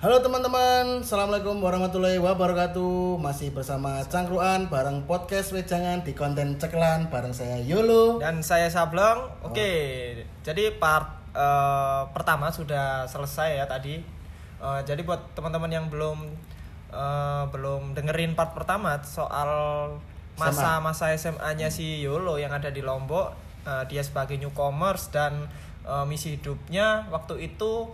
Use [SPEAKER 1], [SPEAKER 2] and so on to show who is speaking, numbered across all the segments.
[SPEAKER 1] Halo teman-teman, Assalamualaikum warahmatullahi wabarakatuh Masih bersama Cangkruan bareng podcast Wejangan di konten Ceklan bareng saya Yolo
[SPEAKER 2] Dan saya Sablong. Oke, jadi part eh, pertama sudah selesai ya tadi. Eh, jadi buat teman-teman yang belum eh, belum dengerin part pertama soal masa-masa SMA-nya si Yolo yang ada di Lombok, eh, dia sebagai newcomers dan eh, misi hidupnya waktu itu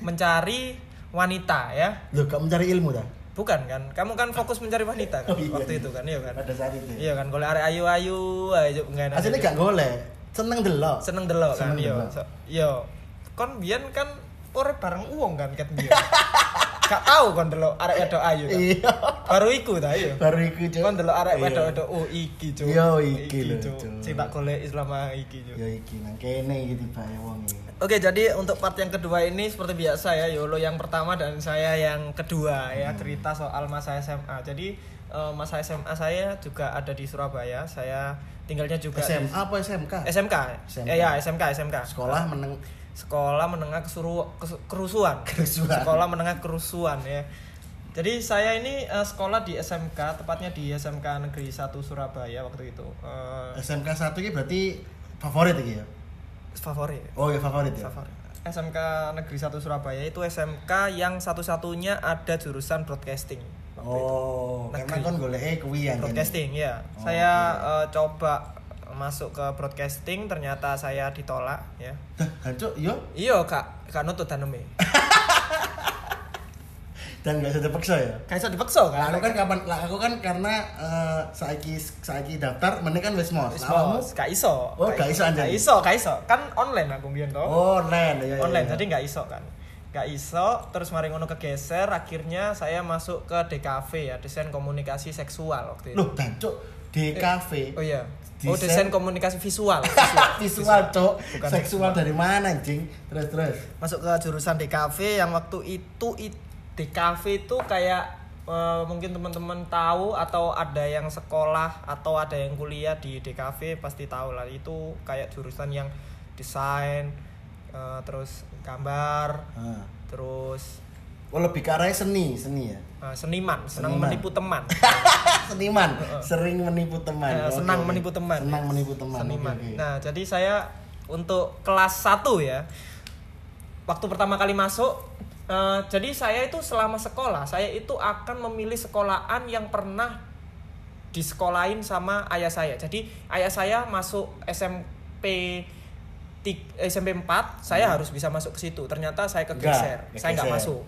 [SPEAKER 2] mencari wanita ya.
[SPEAKER 1] Loh, kamu mencari ilmu dah?
[SPEAKER 2] Bukan kan? Kamu kan fokus mencari wanita kan
[SPEAKER 1] Oh, iya.
[SPEAKER 2] waktu itu kan, iya kan?
[SPEAKER 1] Pada saat itu
[SPEAKER 2] Iya kan, golek arek ayu-ayu, ayo enggak
[SPEAKER 1] Aslinya gak golek, seneng delok
[SPEAKER 2] seneng delok kan. So- yo kon biyen kan urip bareng uang kan ket biyen gak tau kon delok arek wedok ayu kan
[SPEAKER 1] Iya
[SPEAKER 2] baru iku ta yo
[SPEAKER 1] Baru iku Cuk.
[SPEAKER 2] kon delok arek
[SPEAKER 1] Iya.
[SPEAKER 2] wedok wedok oh iki cuk
[SPEAKER 1] Yo, iki lho,
[SPEAKER 2] Cuk. Sing tak golek selama iki cuk
[SPEAKER 1] Ya iki nang kene iki tiba wong iki
[SPEAKER 2] Oke, jadi untuk part yang kedua ini seperti biasa ya, Yolo yang pertama dan saya yang kedua ya,
[SPEAKER 1] Hmm.
[SPEAKER 2] cerita soal masa SMA. Jadi eh, masa SMA saya juga ada di Surabaya. Saya tinggalnya juga di-
[SPEAKER 1] SMA apa SMK?
[SPEAKER 2] SMK.
[SPEAKER 1] SMK.
[SPEAKER 2] Eh ya, SMK, SMK.
[SPEAKER 1] Sekolah meneng
[SPEAKER 2] sekolah menengah kesuruh kesu- kerusuhan.
[SPEAKER 1] Kerusuhan.
[SPEAKER 2] sekolah menengah kerusuhan ya. Jadi saya ini eh, sekolah di SMK, tepatnya di SMK Negeri 1 Surabaya waktu itu. Eh,
[SPEAKER 1] SMK 1 iki berarti favorit ya?
[SPEAKER 2] favorit.
[SPEAKER 1] Oh ya favorit ya?
[SPEAKER 2] Favorit. SMK Negeri 1 Surabaya itu SMK yang satu-satunya ada jurusan broadcasting. waktu itu.
[SPEAKER 1] Oh, karena
[SPEAKER 2] Negeri.
[SPEAKER 1] kon goleke kuwi ya
[SPEAKER 2] Broadcasting ya.
[SPEAKER 1] Oh,
[SPEAKER 2] saya
[SPEAKER 1] oke.
[SPEAKER 2] eh, coba masuk ke broadcasting ternyata saya ditolak ya.
[SPEAKER 1] Hancur, yo
[SPEAKER 2] Iya, Kak, Kak nutut taneme.
[SPEAKER 1] dan gak bisa dipaksa ya?
[SPEAKER 2] Kayak iso dipaksa
[SPEAKER 1] Lah
[SPEAKER 2] kan?
[SPEAKER 1] aku kan kapan lah aku kan karena eh, saiki saiki daftar meneh kan wis mos.
[SPEAKER 2] Wis
[SPEAKER 1] Awakmu?
[SPEAKER 2] mos, gak iso.
[SPEAKER 1] Oh, gak iso anjir.
[SPEAKER 2] Gak iso, gak iso. Kan online aku mbiyen to.
[SPEAKER 1] Oh, online ya. ya,
[SPEAKER 2] online,
[SPEAKER 1] ya.
[SPEAKER 2] jadi gak iso kan. Gak iso, terus mari ngono kegeser, akhirnya saya masuk ke DKV ya, desain komunikasi seksual waktu itu.
[SPEAKER 1] Loh, dancuk di kafe.
[SPEAKER 2] Oh iya. Oh,
[SPEAKER 1] Desain-
[SPEAKER 2] desain komunikasi visual.
[SPEAKER 1] Visual, Cok.
[SPEAKER 2] Bukan
[SPEAKER 1] Seksual dari mana, anjing? Terus terus.
[SPEAKER 2] Masuk ke jurusan DKV yang waktu itu it- DKV itu kayak eh, mungkin teman-teman tahu atau ada yang sekolah atau ada yang kuliah di DKV pasti tahu lah itu kayak jurusan yang desain eh, terus gambar
[SPEAKER 1] Heeh.
[SPEAKER 2] terus
[SPEAKER 1] Oh, lebih ke arahnya seni, seni ya.
[SPEAKER 2] eh, seniman senang
[SPEAKER 1] Seniman.
[SPEAKER 2] menipu teman
[SPEAKER 1] Seniman, sering menipu teman. Oke,
[SPEAKER 2] senang menipu teman
[SPEAKER 1] Senang menipu teman.
[SPEAKER 2] seniman
[SPEAKER 1] oke.
[SPEAKER 2] nah jadi saya untuk kelas 1 ya waktu pertama kali masuk eh, jadi saya itu selama sekolah saya itu akan memilih sekolahan yang pernah disekolahin sama ayah saya jadi ayah saya masuk SMP SMP 4 saya harus bisa masuk ke situ ternyata saya kegeser saya nggak masuk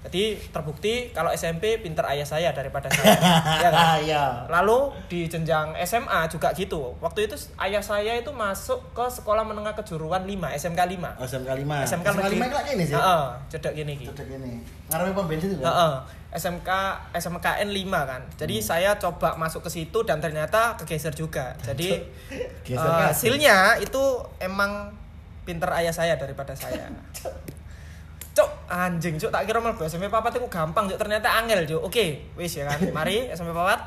[SPEAKER 2] jadi terbukti kalau SMP pinter ayah saya daripada saya ya kan?
[SPEAKER 1] Iya.
[SPEAKER 2] Lalu di jenjang SMA juga gitu. Waktu itu ayah saya itu masuk ke sekolah menengah kejuruan 5, SMK 5.
[SPEAKER 1] Oh, SMK 5.
[SPEAKER 2] SMK
[SPEAKER 1] SMK 5 iki lak kene sih.
[SPEAKER 2] Heeh, cedek gini iki.
[SPEAKER 1] Cedek ini. Ngarepe pom bensin itu.
[SPEAKER 2] Heeh. SMK SMKN 5 kan. Jadi
[SPEAKER 1] Hmm.
[SPEAKER 2] saya coba masuk ke situ dan ternyata kegeser juga. Jadi
[SPEAKER 1] kasih.
[SPEAKER 2] hasilnya itu emang pinter ayah saya daripada saya. Cuk, anjing, cuk tak kira mlebu SMP papat itu gampang, cuk ternyata angel, cuk. Oke, wis ya kan. Mari SMP papat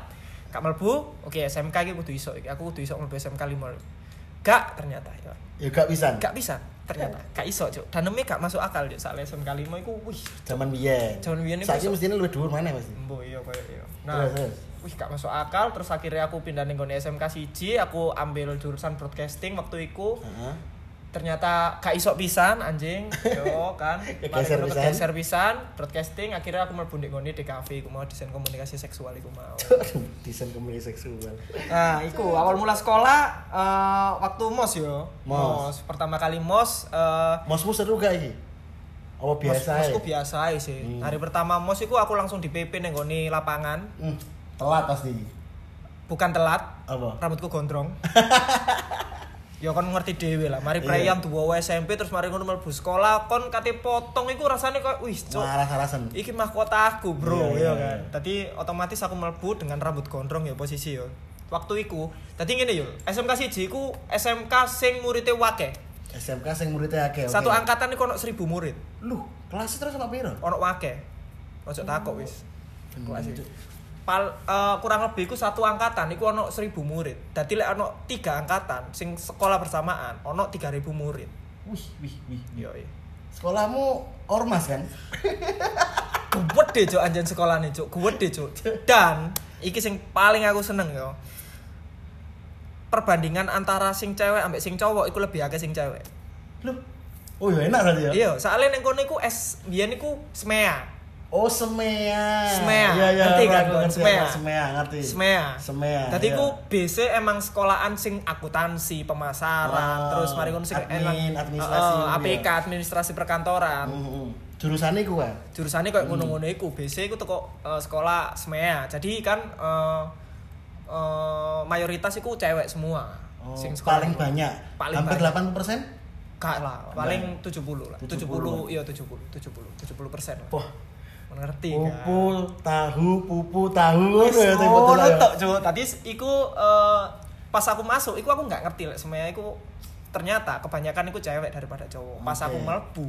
[SPEAKER 2] gak mlebu. Oke, SMK iki kudu iso iki. Aku kudu iso mlebu SMK 5. Gak ternyata ya.
[SPEAKER 1] Ya gak bisa.
[SPEAKER 2] Gak bisa ternyata. Gak iso, cuk. Daneme gak masuk akal, cuk. Soalnya SMK 5 iku wih,
[SPEAKER 1] Zaman biyen.
[SPEAKER 2] Zaman biyen iku
[SPEAKER 1] Saiki mestine luwih dhuwur mana pasti.
[SPEAKER 2] Mbok iya koyo iya. Nah,
[SPEAKER 1] Terus, terus.
[SPEAKER 2] wih gak masuk akal terus akhirnya aku pindah ning gone SMK siji, aku ambil jurusan broadcasting waktu itu.
[SPEAKER 1] Heeh.
[SPEAKER 2] Ternyata gak iso pisan anjing, yo kan. Ngono
[SPEAKER 1] pisan.
[SPEAKER 2] kegeser pisan broadcasting akhirnya aku mlebu ning gone DKV, aku mau desain komunikasi seksual iku mau.
[SPEAKER 1] Desain komunikasi seksual.
[SPEAKER 2] Nah, iku awal mula sekolah eh, waktu MOS yo.
[SPEAKER 1] Mos.
[SPEAKER 2] Pertama kali MOS eh
[SPEAKER 1] Mosmu seru gak iki? Oh biasa ya.
[SPEAKER 2] Mosku biasa sih.
[SPEAKER 1] Hmm.
[SPEAKER 2] Hari pertama MOS iku aku langsung di PP gone lapangan.
[SPEAKER 1] Hmm, telat pasti.
[SPEAKER 2] Bukan telat,
[SPEAKER 1] Apa?
[SPEAKER 2] rambutku gondrong. ya kon ngerti dhewe lah. Mari
[SPEAKER 1] Iya.
[SPEAKER 2] prayam duwe SMP terus mari ngono mlebu sekolah kon kate potong iku rasane koyo wis cuk.
[SPEAKER 1] Marah sarasen.
[SPEAKER 2] Iki mahkota aku, Bro,
[SPEAKER 1] Iya,
[SPEAKER 2] ya
[SPEAKER 1] iya,
[SPEAKER 2] kan.
[SPEAKER 1] iya.
[SPEAKER 2] Tadi otomatis aku mlebu dengan rambut gondrong ya posisi yo. Waktu iku, tadi ngene yo. SMK siji iku SMK sing muridé wake.
[SPEAKER 1] SMK sing muridnya akeh.
[SPEAKER 2] Satu angkatan iku ono 1000 murid.
[SPEAKER 1] Lu, kelas terus apa piro?
[SPEAKER 2] Ono wake. Ojo takok wis.
[SPEAKER 1] Hmm,
[SPEAKER 2] Kelas itu. Pal, eh, kurang lebih iku satu angkatan iku ono 1000 murid. Dadi lek ono tiga angkatan sing sekolah bersamaan ono 3000 murid.
[SPEAKER 1] Wih, wih, wih.
[SPEAKER 2] Yo iya.
[SPEAKER 1] Sekolahmu ormas kan?
[SPEAKER 2] Gede cuk anjen sekolahane cuk, gede cuk. Dan iki sing paling aku seneng yo. Perbandingan antara sing cewek ambek sing cowok iku lebih akeh sing cewek.
[SPEAKER 1] Loh. Oh ya enak berarti ya.
[SPEAKER 2] Iya, soalnya ning kono iku es biyen iku SMEA.
[SPEAKER 1] Oh semea.
[SPEAKER 2] Semea.
[SPEAKER 1] Iya iya.
[SPEAKER 2] Ngerti kan,
[SPEAKER 1] aku ngerti,
[SPEAKER 2] Semea.
[SPEAKER 1] Semea ngerti.
[SPEAKER 2] SMEA.
[SPEAKER 1] Semea.
[SPEAKER 2] Dadi
[SPEAKER 1] iya.
[SPEAKER 2] ku BC emang sekolahan sing akuntansi, pemasaran,
[SPEAKER 1] Oh,
[SPEAKER 2] terus mari sing
[SPEAKER 1] admin,
[SPEAKER 2] emang-
[SPEAKER 1] administrasi
[SPEAKER 2] Heeh,
[SPEAKER 1] ngono ya.
[SPEAKER 2] APK administrasi perkantoran.
[SPEAKER 1] Hmm, hmm. Jurusannya ku kan.
[SPEAKER 2] Jurusannya kayak ngono-ngono iku. BC iku teko eh, sekolah SMEA. Jadi kan eh, eh, mayoritas iku cewek semua.
[SPEAKER 1] Oh,
[SPEAKER 2] Sing sekolah
[SPEAKER 1] paling
[SPEAKER 2] iku.
[SPEAKER 1] banyak.
[SPEAKER 2] Paling
[SPEAKER 1] Hampir
[SPEAKER 2] banyak.
[SPEAKER 1] 80 persen.
[SPEAKER 2] Gak lah, paling 70 lah.
[SPEAKER 1] 70.
[SPEAKER 2] 70, iya 70, 70, 70 persen lah.
[SPEAKER 1] Wah,
[SPEAKER 2] Mengerti kan?
[SPEAKER 1] pupu, tahu, pupu, tahu.
[SPEAKER 2] Wis
[SPEAKER 1] Ngono ya, ya.
[SPEAKER 2] tok, Cuk. Tadi iku eh, pas aku masuk, iku aku nggak ngerti lek semuanya iku ternyata kebanyakan iku cewek daripada cowok. Pas
[SPEAKER 1] Oke.
[SPEAKER 2] aku mlebu,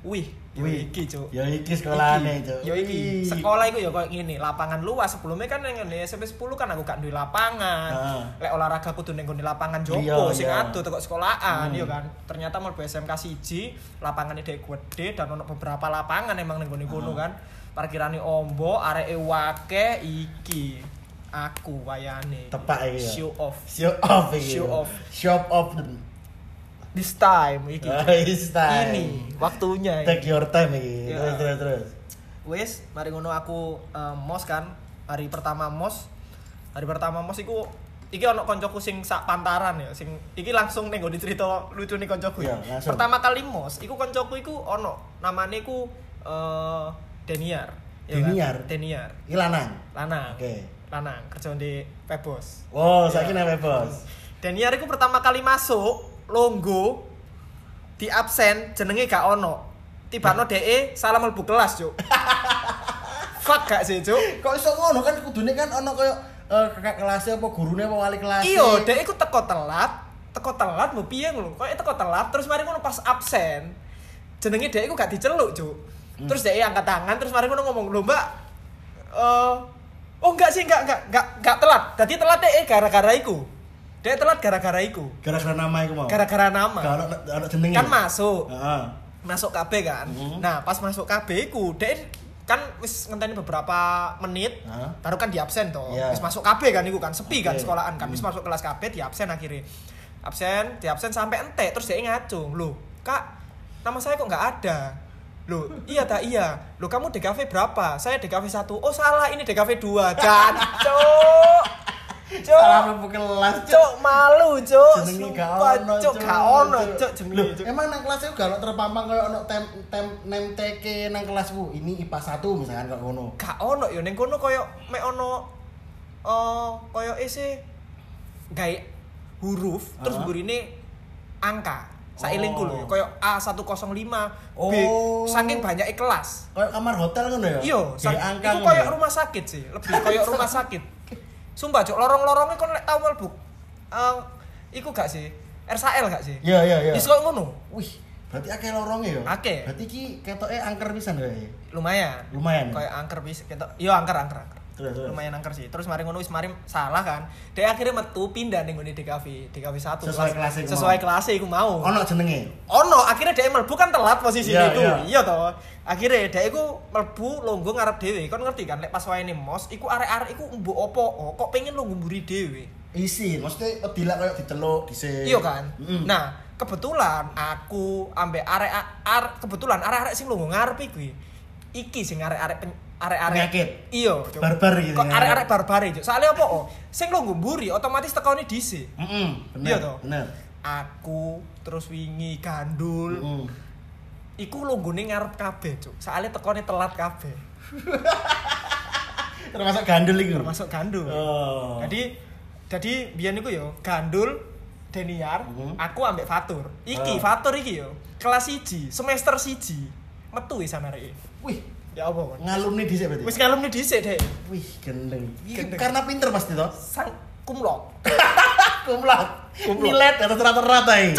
[SPEAKER 2] wih, yo
[SPEAKER 1] Wih,
[SPEAKER 2] iki, Cuk.
[SPEAKER 1] Ya iki sekolahane. Cuk.
[SPEAKER 2] Yo iki. Sekolah iku ya koyo ngene, lapangan luas. Sebelumnya kan yang ngene SMP 10 kan aku gak duwe lapangan.
[SPEAKER 1] Heeh.
[SPEAKER 2] Lek olahraga kudu ning nggone lapangan
[SPEAKER 1] Iya,
[SPEAKER 2] jopo sing
[SPEAKER 1] iya.
[SPEAKER 2] ado teko sekolahan,
[SPEAKER 1] Hmm.
[SPEAKER 2] yo kan. Ternyata mlebu SMK 1, lapangannya dhek gede dan ono beberapa lapangan emang ning nggone kono kan. Parkirane ombo, areke wake iki. Aku wayane.
[SPEAKER 1] Tepak iki ya.
[SPEAKER 2] Show off.
[SPEAKER 1] Show off iki.
[SPEAKER 2] Show off.
[SPEAKER 1] Shop off.
[SPEAKER 2] This time iki.
[SPEAKER 1] Guys, time.
[SPEAKER 2] Ini waktunya.
[SPEAKER 1] Take your time iki.
[SPEAKER 2] Ya.
[SPEAKER 1] Terus terus terus.
[SPEAKER 2] wis mari ngono aku eh, mos kan hari pertama mos hari pertama mos iku iki ono koncoku sing sak pantaran ya sing iki langsung ning nggo cerita lucu nih koncoku ya. Pertama kali mos iku koncoku iku ono namanya iku eh Deniar ya kan?
[SPEAKER 1] Deniar?
[SPEAKER 2] Deniar
[SPEAKER 1] Iki lanang.
[SPEAKER 2] lanang
[SPEAKER 1] Oke.
[SPEAKER 2] lanang kerja di Pebos
[SPEAKER 1] Oh,
[SPEAKER 2] Iya.
[SPEAKER 1] saiki nang bos.
[SPEAKER 2] Deniar iku pertama kali masuk longgo di absen jenenge gak ono tibano DE salah mlebu kelas cuk fuck gak sih cuk
[SPEAKER 1] Kok iso ngono kan kudune kan ono koyo eh, kakak kelasnya apa gurune apa wali kelas.
[SPEAKER 2] Iya, dek iku teko telat, teko telat mau piye ngono. Kok teko telat terus mari ngono pas absen. Jenenge dek iku gak diceluk, Cuk. Terus dek angkat tangan terus mari ngono ngomong, "Lho, Mbak, eh oh enggak sih, enggak, enggak, enggak, enggak telat. Dadi telat dek gara-gara iku. Dek telat gara-gara iku.
[SPEAKER 1] Gara-gara nama iku mau.
[SPEAKER 2] Gara-gara nama.
[SPEAKER 1] Ono jenenge.
[SPEAKER 2] Kan masuk.
[SPEAKER 1] Heeh.
[SPEAKER 2] Masuk KB kan.
[SPEAKER 1] Mhm.
[SPEAKER 2] Nah, pas masuk KB iku, dek kan wis ngenteni beberapa menit
[SPEAKER 1] Hah?
[SPEAKER 2] baru kan di absen toh
[SPEAKER 1] Iya.
[SPEAKER 2] wis masuk KB kan iku kan sepi kan
[SPEAKER 1] Oke.
[SPEAKER 2] sekolahan kan wis
[SPEAKER 1] Hmm.
[SPEAKER 2] masuk kelas KB di absen akhirnya absen di absen sampai entek terus dia ngacung loh kak nama saya kok nggak ada loh iya tak iya loh kamu DKV berapa saya DKV satu oh salah ini DKV dua jancok
[SPEAKER 1] Salah mlebu kelas. Cuk.
[SPEAKER 2] cok malu cok
[SPEAKER 1] Jenenge gak ono.
[SPEAKER 2] cok gak ono
[SPEAKER 1] Loh,
[SPEAKER 2] jenenge
[SPEAKER 1] emang nang kelas itu gak ono terpampang koyo ono tem tem nem TK nang kelasku. Ini IPA 1 misalkan kok ngono.
[SPEAKER 2] gak ono yo ning kono koyo mek ono eh koyo isi gawe huruf terus
[SPEAKER 1] Hah?
[SPEAKER 2] burine angka sailingku lho
[SPEAKER 1] Oh.
[SPEAKER 2] koyo A105 B
[SPEAKER 1] Oh.
[SPEAKER 2] saking banyak kelas
[SPEAKER 1] Koyo kamar hotel ngono ya?
[SPEAKER 2] iya iku koyo
[SPEAKER 1] ya?
[SPEAKER 2] rumah sakit sih lebih koyo rumah sakit sumpah cok lorong-lorongnya kon lek tau mlebu eh iku gak sih RSAL gak sih
[SPEAKER 1] Iya iya iya.
[SPEAKER 2] Wis ngono
[SPEAKER 1] Wih, berarti akeh lorongnya ya?
[SPEAKER 2] Akeh.
[SPEAKER 1] Berarti ki ketoke angker pisan ya?
[SPEAKER 2] lumayan
[SPEAKER 1] Lumayan.
[SPEAKER 2] kayak angker bisa gitu iya angker angker angker
[SPEAKER 1] Terus,
[SPEAKER 2] lumayan angker sih. Terus mari ngono wis mari salah kan. Dia akhirnya metu pindah ning ngene DKV DKV 1
[SPEAKER 1] Sesuai kelas
[SPEAKER 2] sesuai kelas iku mau.
[SPEAKER 1] Ono jenenge.
[SPEAKER 2] ono akhirnya dia mlebu kan telat posisi
[SPEAKER 1] Iya,
[SPEAKER 2] itu.
[SPEAKER 1] iya.
[SPEAKER 2] iya toh. Akhirnya dia iku mlebu longgo ngarep dhewe. Kon ngerti kan lek pas wayahe mos iku arek-arek iku mbok opo? Oh, kok pengen longgo mburi dhewe?
[SPEAKER 1] Isi, maksudnya dilak koyo diceluk dhisik.
[SPEAKER 2] iya kan?
[SPEAKER 1] Mm.
[SPEAKER 2] nah kebetulan aku ambek arek arek kebetulan arek-arek sing longgo ngarep iki iki sing arek-arek pen- arek-arek
[SPEAKER 1] Penyakit.
[SPEAKER 2] iya.
[SPEAKER 1] Barbar gitu,
[SPEAKER 2] kok
[SPEAKER 1] ngarep.
[SPEAKER 2] arek-arek barbar iki Cuk. soalnya apa oh sing longgo mburi otomatis tekone dhisik
[SPEAKER 1] Heeh, bener.
[SPEAKER 2] Iya toh?
[SPEAKER 1] Bener.
[SPEAKER 2] aku terus wingi gandul
[SPEAKER 1] Heeh.
[SPEAKER 2] iku longgone ngarep kabeh cuk soalnya tekone telat kabeh
[SPEAKER 1] Termasuk gandul iki.
[SPEAKER 2] termasuk gandul
[SPEAKER 1] Oh.
[SPEAKER 2] jadi jadi biyen iku yo gandul Deniar,
[SPEAKER 1] Mhm.
[SPEAKER 2] aku ambek Fatur. Iki
[SPEAKER 1] Oh.
[SPEAKER 2] Fatur iki yo kelas 1, semester 1. Metu wis samare.
[SPEAKER 1] Wih,
[SPEAKER 2] Ya apa kon?
[SPEAKER 1] ngalumni dhisik berarti.
[SPEAKER 2] Wis ngalumni dhisik, Dek.
[SPEAKER 1] Wih, gendeng. Iki
[SPEAKER 2] Gendeng.
[SPEAKER 1] Karena pinter pasti toh.
[SPEAKER 2] Sang kumlot.
[SPEAKER 1] Kumlat.
[SPEAKER 2] Kumlot.
[SPEAKER 1] Nilet atas rata-rata iki.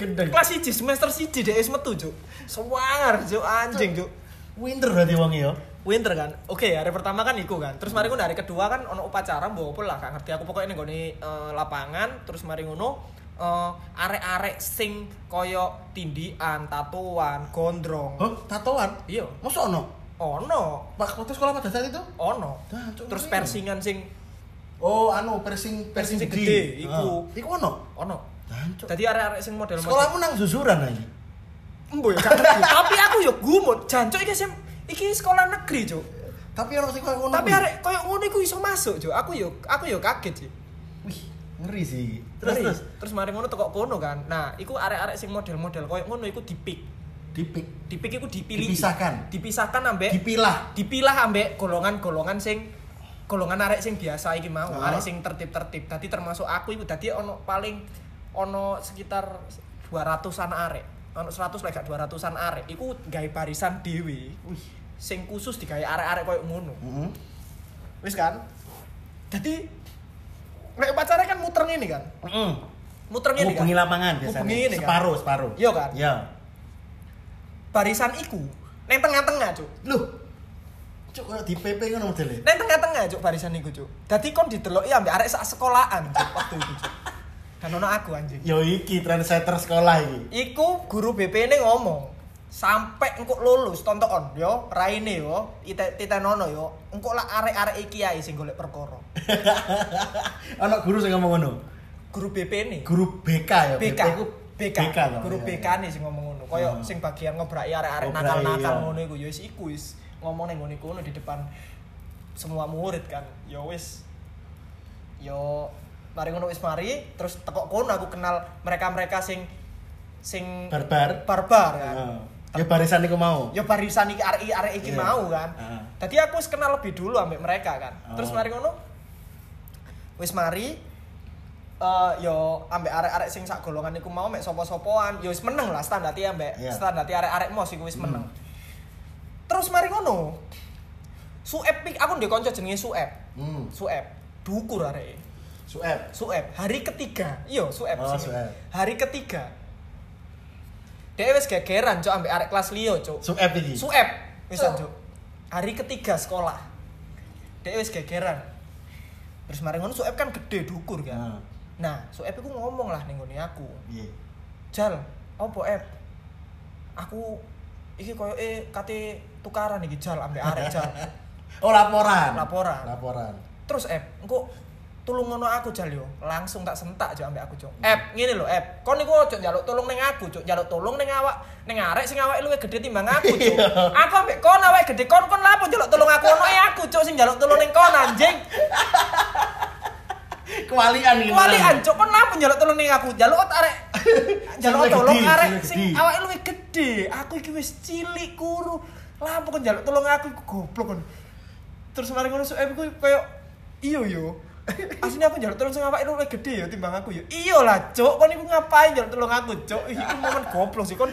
[SPEAKER 1] Gendeng.
[SPEAKER 2] Kelas 1 semester 1 Dek wis metu, Cuk. Sewangar, Cuk, anjing, Cuk.
[SPEAKER 1] Winter berarti wong ya.
[SPEAKER 2] Winter kan, oke hari pertama kan iku kan, terus mari ngono hari kedua kan ono upacara mbok apa lah, gak ngerti aku pokoknya ning gone eh, lapangan, terus mari ngono eh, arek-arek sing koyo tindian, tatoan, gondrong.
[SPEAKER 1] Hah, tatoan?
[SPEAKER 2] Iya,
[SPEAKER 1] Masa ono?
[SPEAKER 2] ono
[SPEAKER 1] Pak waktu sekolah pada saat itu?
[SPEAKER 2] ono
[SPEAKER 1] Jancuk,
[SPEAKER 2] terus
[SPEAKER 1] ngeri.
[SPEAKER 2] persingan sing
[SPEAKER 1] Oh, anu persing
[SPEAKER 2] Persing
[SPEAKER 1] persing
[SPEAKER 2] gede,
[SPEAKER 1] gede.
[SPEAKER 2] iku.
[SPEAKER 1] Ah, Iku ono.
[SPEAKER 2] ono
[SPEAKER 1] Jancuk.
[SPEAKER 2] jadi arek-arek sing model
[SPEAKER 1] Sekolahmu nang susuran aja.
[SPEAKER 2] Embo ya. Tapi aku yo gumut, jancuk iki sem iki sekolah negeri, Cuk.
[SPEAKER 1] Tapi ono sing koyo ngono.
[SPEAKER 2] Tapi arek koyo ngono iku iso masuk, Cuk. Aku yo aku yo kaget sih.
[SPEAKER 1] wih, ngeri sih. Terus
[SPEAKER 2] Ngeri.
[SPEAKER 1] terus
[SPEAKER 2] terus mari ngono tekok kono kan. Nah, iku arek-arek sing model-model koyo ngono iku dipik.
[SPEAKER 1] dipik,
[SPEAKER 2] Dipik iku dipilih.
[SPEAKER 1] Dipisahkan.
[SPEAKER 2] Dipisahkan ambek
[SPEAKER 1] dipilah.
[SPEAKER 2] dipilah ambek golongan-golongan sing golongan arek sing biasa iki mau,
[SPEAKER 1] Ah.
[SPEAKER 2] arek sing tertib-tertib. Tadi termasuk aku iku tadi ono paling ono sekitar 200-an arek. Ono 100 lek gak 200-an arek. Iku gawe barisan dhewe. Sing khusus digawe arek-arek koyo ngono.
[SPEAKER 1] Heeh.
[SPEAKER 2] Wis kan? Jadi lek pacarnya kan muter ngene kan.
[SPEAKER 1] Heeh.
[SPEAKER 2] Muter ngene kan.
[SPEAKER 1] Hubungi lapangan biasanya.
[SPEAKER 2] Ini kan.
[SPEAKER 1] separuh, separuh.
[SPEAKER 2] Iya kan?
[SPEAKER 1] Iya.
[SPEAKER 2] Barisan iku neng tengah-tengah, Cuk.
[SPEAKER 1] Loh. Cuk koyo di PP ngono modele.
[SPEAKER 2] Neng tengah-tengah, Cuk, barisan iku, Cuk. Dadi kon dideloki ambek arek sak sekolahan, Cuk, waktu itu, Cuk. Dan ono aku anjing.
[SPEAKER 1] Yo iki trendsetter sekolah iki.
[SPEAKER 2] Iku guru BP ini ngomong sampai engkau lulus tonton yo raine yo ite titenono yo engkau lah arek-arek iki ae sing golek perkara
[SPEAKER 1] Ono guru sing ngomong ngono.
[SPEAKER 2] guru BP ini
[SPEAKER 1] Guru BK ya.
[SPEAKER 2] BK BK,
[SPEAKER 1] BK toh,
[SPEAKER 2] guru
[SPEAKER 1] iya,
[SPEAKER 2] BK
[SPEAKER 1] iya.
[SPEAKER 2] nih sing ngomong ngono koyo sing bagian ngobraki arek-arek
[SPEAKER 1] Ngobraki,
[SPEAKER 2] nakal-nakal
[SPEAKER 1] iya.
[SPEAKER 2] ngono iku yo wis iku wis ngomong ning ngono iku di depan semua murid kan yo wis yo mari ngono wis mari terus tekok kono aku kenal mereka-mereka sing sing
[SPEAKER 1] Barbar.
[SPEAKER 2] barbar kan
[SPEAKER 1] Heeh. Ya barisan iku mau.
[SPEAKER 2] ya barisan iki arek arek iki
[SPEAKER 1] Iya.
[SPEAKER 2] mau kan.
[SPEAKER 1] Heeh.
[SPEAKER 2] Tadi aku wis kenal lebih dulu ambek mereka kan. Terus
[SPEAKER 1] Oh.
[SPEAKER 2] mari ngono wis mari eh yo ambek arek-arek sing sak golongan iku mau mek sapa-sapoan, yo wis meneng lah standar ambek
[SPEAKER 1] Iya.
[SPEAKER 2] standar arek-arek mos iku wis
[SPEAKER 1] Hmm.
[SPEAKER 2] meneng. Terus mari ngono. Suep pik aku ndek kanca jenenge Suep.
[SPEAKER 1] Hmm.
[SPEAKER 2] Suep. Dukur arek.
[SPEAKER 1] Sueb.
[SPEAKER 2] Suep hari ketiga. Iya, Suep
[SPEAKER 1] Oh, Suep.
[SPEAKER 2] Hari ketiga. Dia wis gegeran cok ambek arek kelas liyo cok.
[SPEAKER 1] Sueb iki.
[SPEAKER 2] Suep wisan Cuk. Hari ketiga sekolah. Dia wis gegeran. Terus mari ngono Suep kan gede dukur kan.
[SPEAKER 1] Nah.
[SPEAKER 2] Nah, Suep iku ngomong lah ning nggone aku.
[SPEAKER 1] Iya.
[SPEAKER 2] Jal, opo Ep? Aku iki koyo eh kate tukaran iki Jal ambek arek Jal.
[SPEAKER 1] Oh laporan.
[SPEAKER 2] Laporan.
[SPEAKER 1] Laporan.
[SPEAKER 2] Terus Ep, engko tulung ngono aku Jal yo. Langsung tak sentak aja ambek aku, Cuk. Ep, ngene lho, Ep. Kon niku ojo njaluk tolong ning aku, Cuk. Njaluk tolong ning awak, ning arek sing awake luwih gede timbang aku, Cuk. aku ambek kon awake gede kon kon lapo njaluk tolong aku ono e aku, Cuk, sing njaluk tolong ning kon anjing.
[SPEAKER 1] Kewalian iki.
[SPEAKER 2] Kewalian, Cuk, kon lapo njaluk tolong ning aku? Njaluk arek njaluk tolong arek
[SPEAKER 1] sing
[SPEAKER 2] awake luwih gede. Aku iki wis cilik kuru. Lapo kon njaluk tolong aku goblok kon. Terus mari ngono Suep iku koyo iya yo. Aslinya aku njaluk tolong sing awake luwih gede ya timbang aku yo. Iya lah, Cuk. Kon iku ngapain njaluk tolong aku, Cuk? Iku momen goblok sih kon.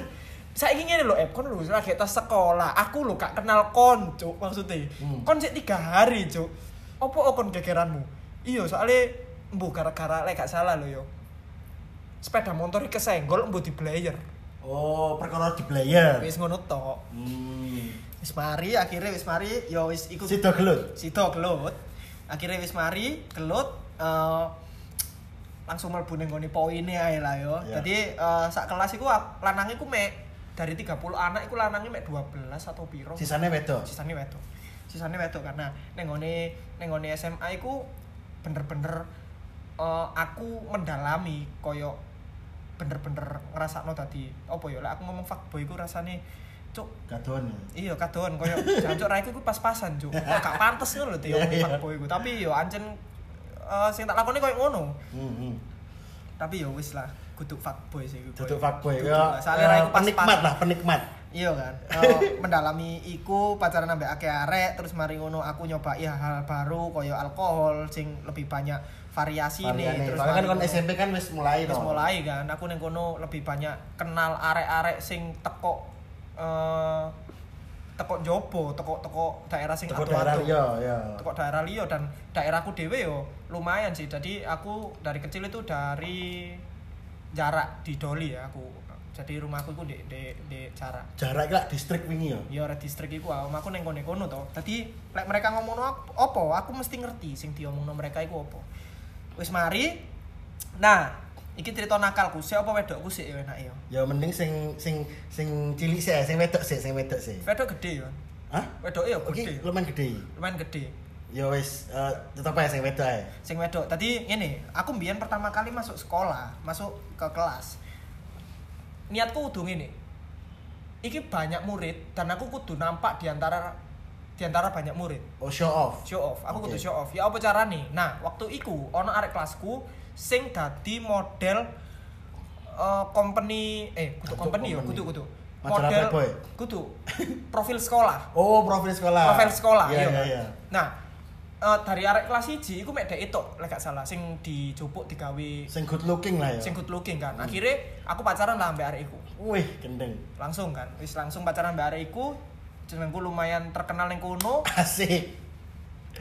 [SPEAKER 2] Saiki ngene lho, Ep, kon lho lagi tas sekolah. Aku lho gak kenal kon, Cuk, maksudnya.
[SPEAKER 1] Hmm.
[SPEAKER 2] Kon sik tiga hari, Cuk. Opo kon gegeranmu? Iya, soalnya mbuh gara-gara lek gak salah lho yo. Sepeda motor kesenggol mbuh di blayer.
[SPEAKER 1] Oh, perkara di player.
[SPEAKER 2] Wis ngono tok.
[SPEAKER 1] Hmm.
[SPEAKER 2] Wis mari, akhirnya wis mari, yo wis iku
[SPEAKER 1] Sido gelut.
[SPEAKER 2] Sido gelut. Akhirnya wis mari, gelut eh, langsung mlebu ning nggone poine ae lah yo.
[SPEAKER 1] Iya.
[SPEAKER 2] Jadi eh, sak kelas iku lanang iku mek dari 30 anak iku lanangnya mek 12 atau piro.
[SPEAKER 1] Sisane wedok.
[SPEAKER 2] Sisane wedok. Sisane wedok karena ning nggone ning nggone SMA iku bener-bener eh, aku mendalami koyo bener-bener ngrasakno tadi apa ya lek aku ngomong fuckboy iku rasane cuk
[SPEAKER 1] Kadon.
[SPEAKER 2] Iya, kadoan koyo jancuk raiku iku pas-pasan, Cuk. Kok gak pantes ngono lho
[SPEAKER 1] Iya,
[SPEAKER 2] Tio
[SPEAKER 1] iya.
[SPEAKER 2] fuckboy iku. Tapi yo ancen eh sing tak lakoni koyo ngono.
[SPEAKER 1] Hmm. hmm.
[SPEAKER 2] Tapi yo wis lah, kudu fuckboy sih
[SPEAKER 1] fuckboy.
[SPEAKER 2] Kudu
[SPEAKER 1] Ya,
[SPEAKER 2] lah. Soalnya
[SPEAKER 1] eh,
[SPEAKER 2] raiku pas
[SPEAKER 1] penikmat lah, penikmat.
[SPEAKER 2] Iya kan. Eh, mendalami iku pacaran ambek akeh arek terus mari ngono aku nyoba ya hal baru koyo alkohol sing lebih banyak variasi nih terus
[SPEAKER 1] kan kon SMP kan wis mulai
[SPEAKER 2] Terus
[SPEAKER 1] toh.
[SPEAKER 2] mulai kan, aku neng kono lebih banyak kenal arek-arek sing teko eh teko Jobo, teko teko daerah sing
[SPEAKER 1] Teko daerah liya, ya.
[SPEAKER 2] Teko daerah liya dan daerahku dhewe yo lumayan sih. Jadi aku dari kecil itu dari jarak di Doli ya aku. Jadi rumahku itu di di, di jarak.
[SPEAKER 1] Jarak lah distrik wingi ya.
[SPEAKER 2] Ya ora distrik iku aku neng kono kono to. Dadi lek mereka ngomongno apa, aku mesti ngerti sing diomongno mereka iku apa. Wis mari. Nah, iki cerita nakalku, sih apa wedokku sih enak ya.
[SPEAKER 1] Ya mending sing sing sing cilik sih, sing wedok sih, sing wedok sih.
[SPEAKER 2] Wedok gede ya.
[SPEAKER 1] Hah?
[SPEAKER 2] Wedoke ya gede.
[SPEAKER 1] lumayan gede.
[SPEAKER 2] Lumayan gede.
[SPEAKER 1] Ya wis, eh, tetep aja sing wedok ae.
[SPEAKER 2] Sing wedok. Tadi ngene, aku mbiyen pertama kali masuk sekolah, masuk ke kelas. Niatku kudu ngene. Iki banyak murid dan aku kudu nampak di antara di antara banyak murid.
[SPEAKER 1] Oh, show off.
[SPEAKER 2] Show off. Aku kudu
[SPEAKER 1] Oke.
[SPEAKER 2] show off. Ya apa carane? Nah, waktu iku ono arek kelasku sing dadi model eh, company eh kudu
[SPEAKER 1] Kudu
[SPEAKER 2] company ya,
[SPEAKER 1] company.
[SPEAKER 2] kudu kudu. Model
[SPEAKER 1] Playboy?
[SPEAKER 2] kudu profil sekolah.
[SPEAKER 1] Oh, profil sekolah.
[SPEAKER 2] Profil sekolah,
[SPEAKER 1] Iya,
[SPEAKER 2] iya.
[SPEAKER 1] iya, iya.
[SPEAKER 2] Nah, eh, dari arek kelas 1 iku mek dek itu, lek gak salah sing dijupuk digawe
[SPEAKER 1] Sing good looking lah ya.
[SPEAKER 2] sing good looking kan.
[SPEAKER 1] Hmm.
[SPEAKER 2] Akhirnya aku pacaran lah ambek arek iku.
[SPEAKER 1] Wih, gendeng.
[SPEAKER 2] Langsung kan. Wis langsung pacaran ambek arek iku. Jenengku lumayan terkenal ning kono.
[SPEAKER 1] Asik.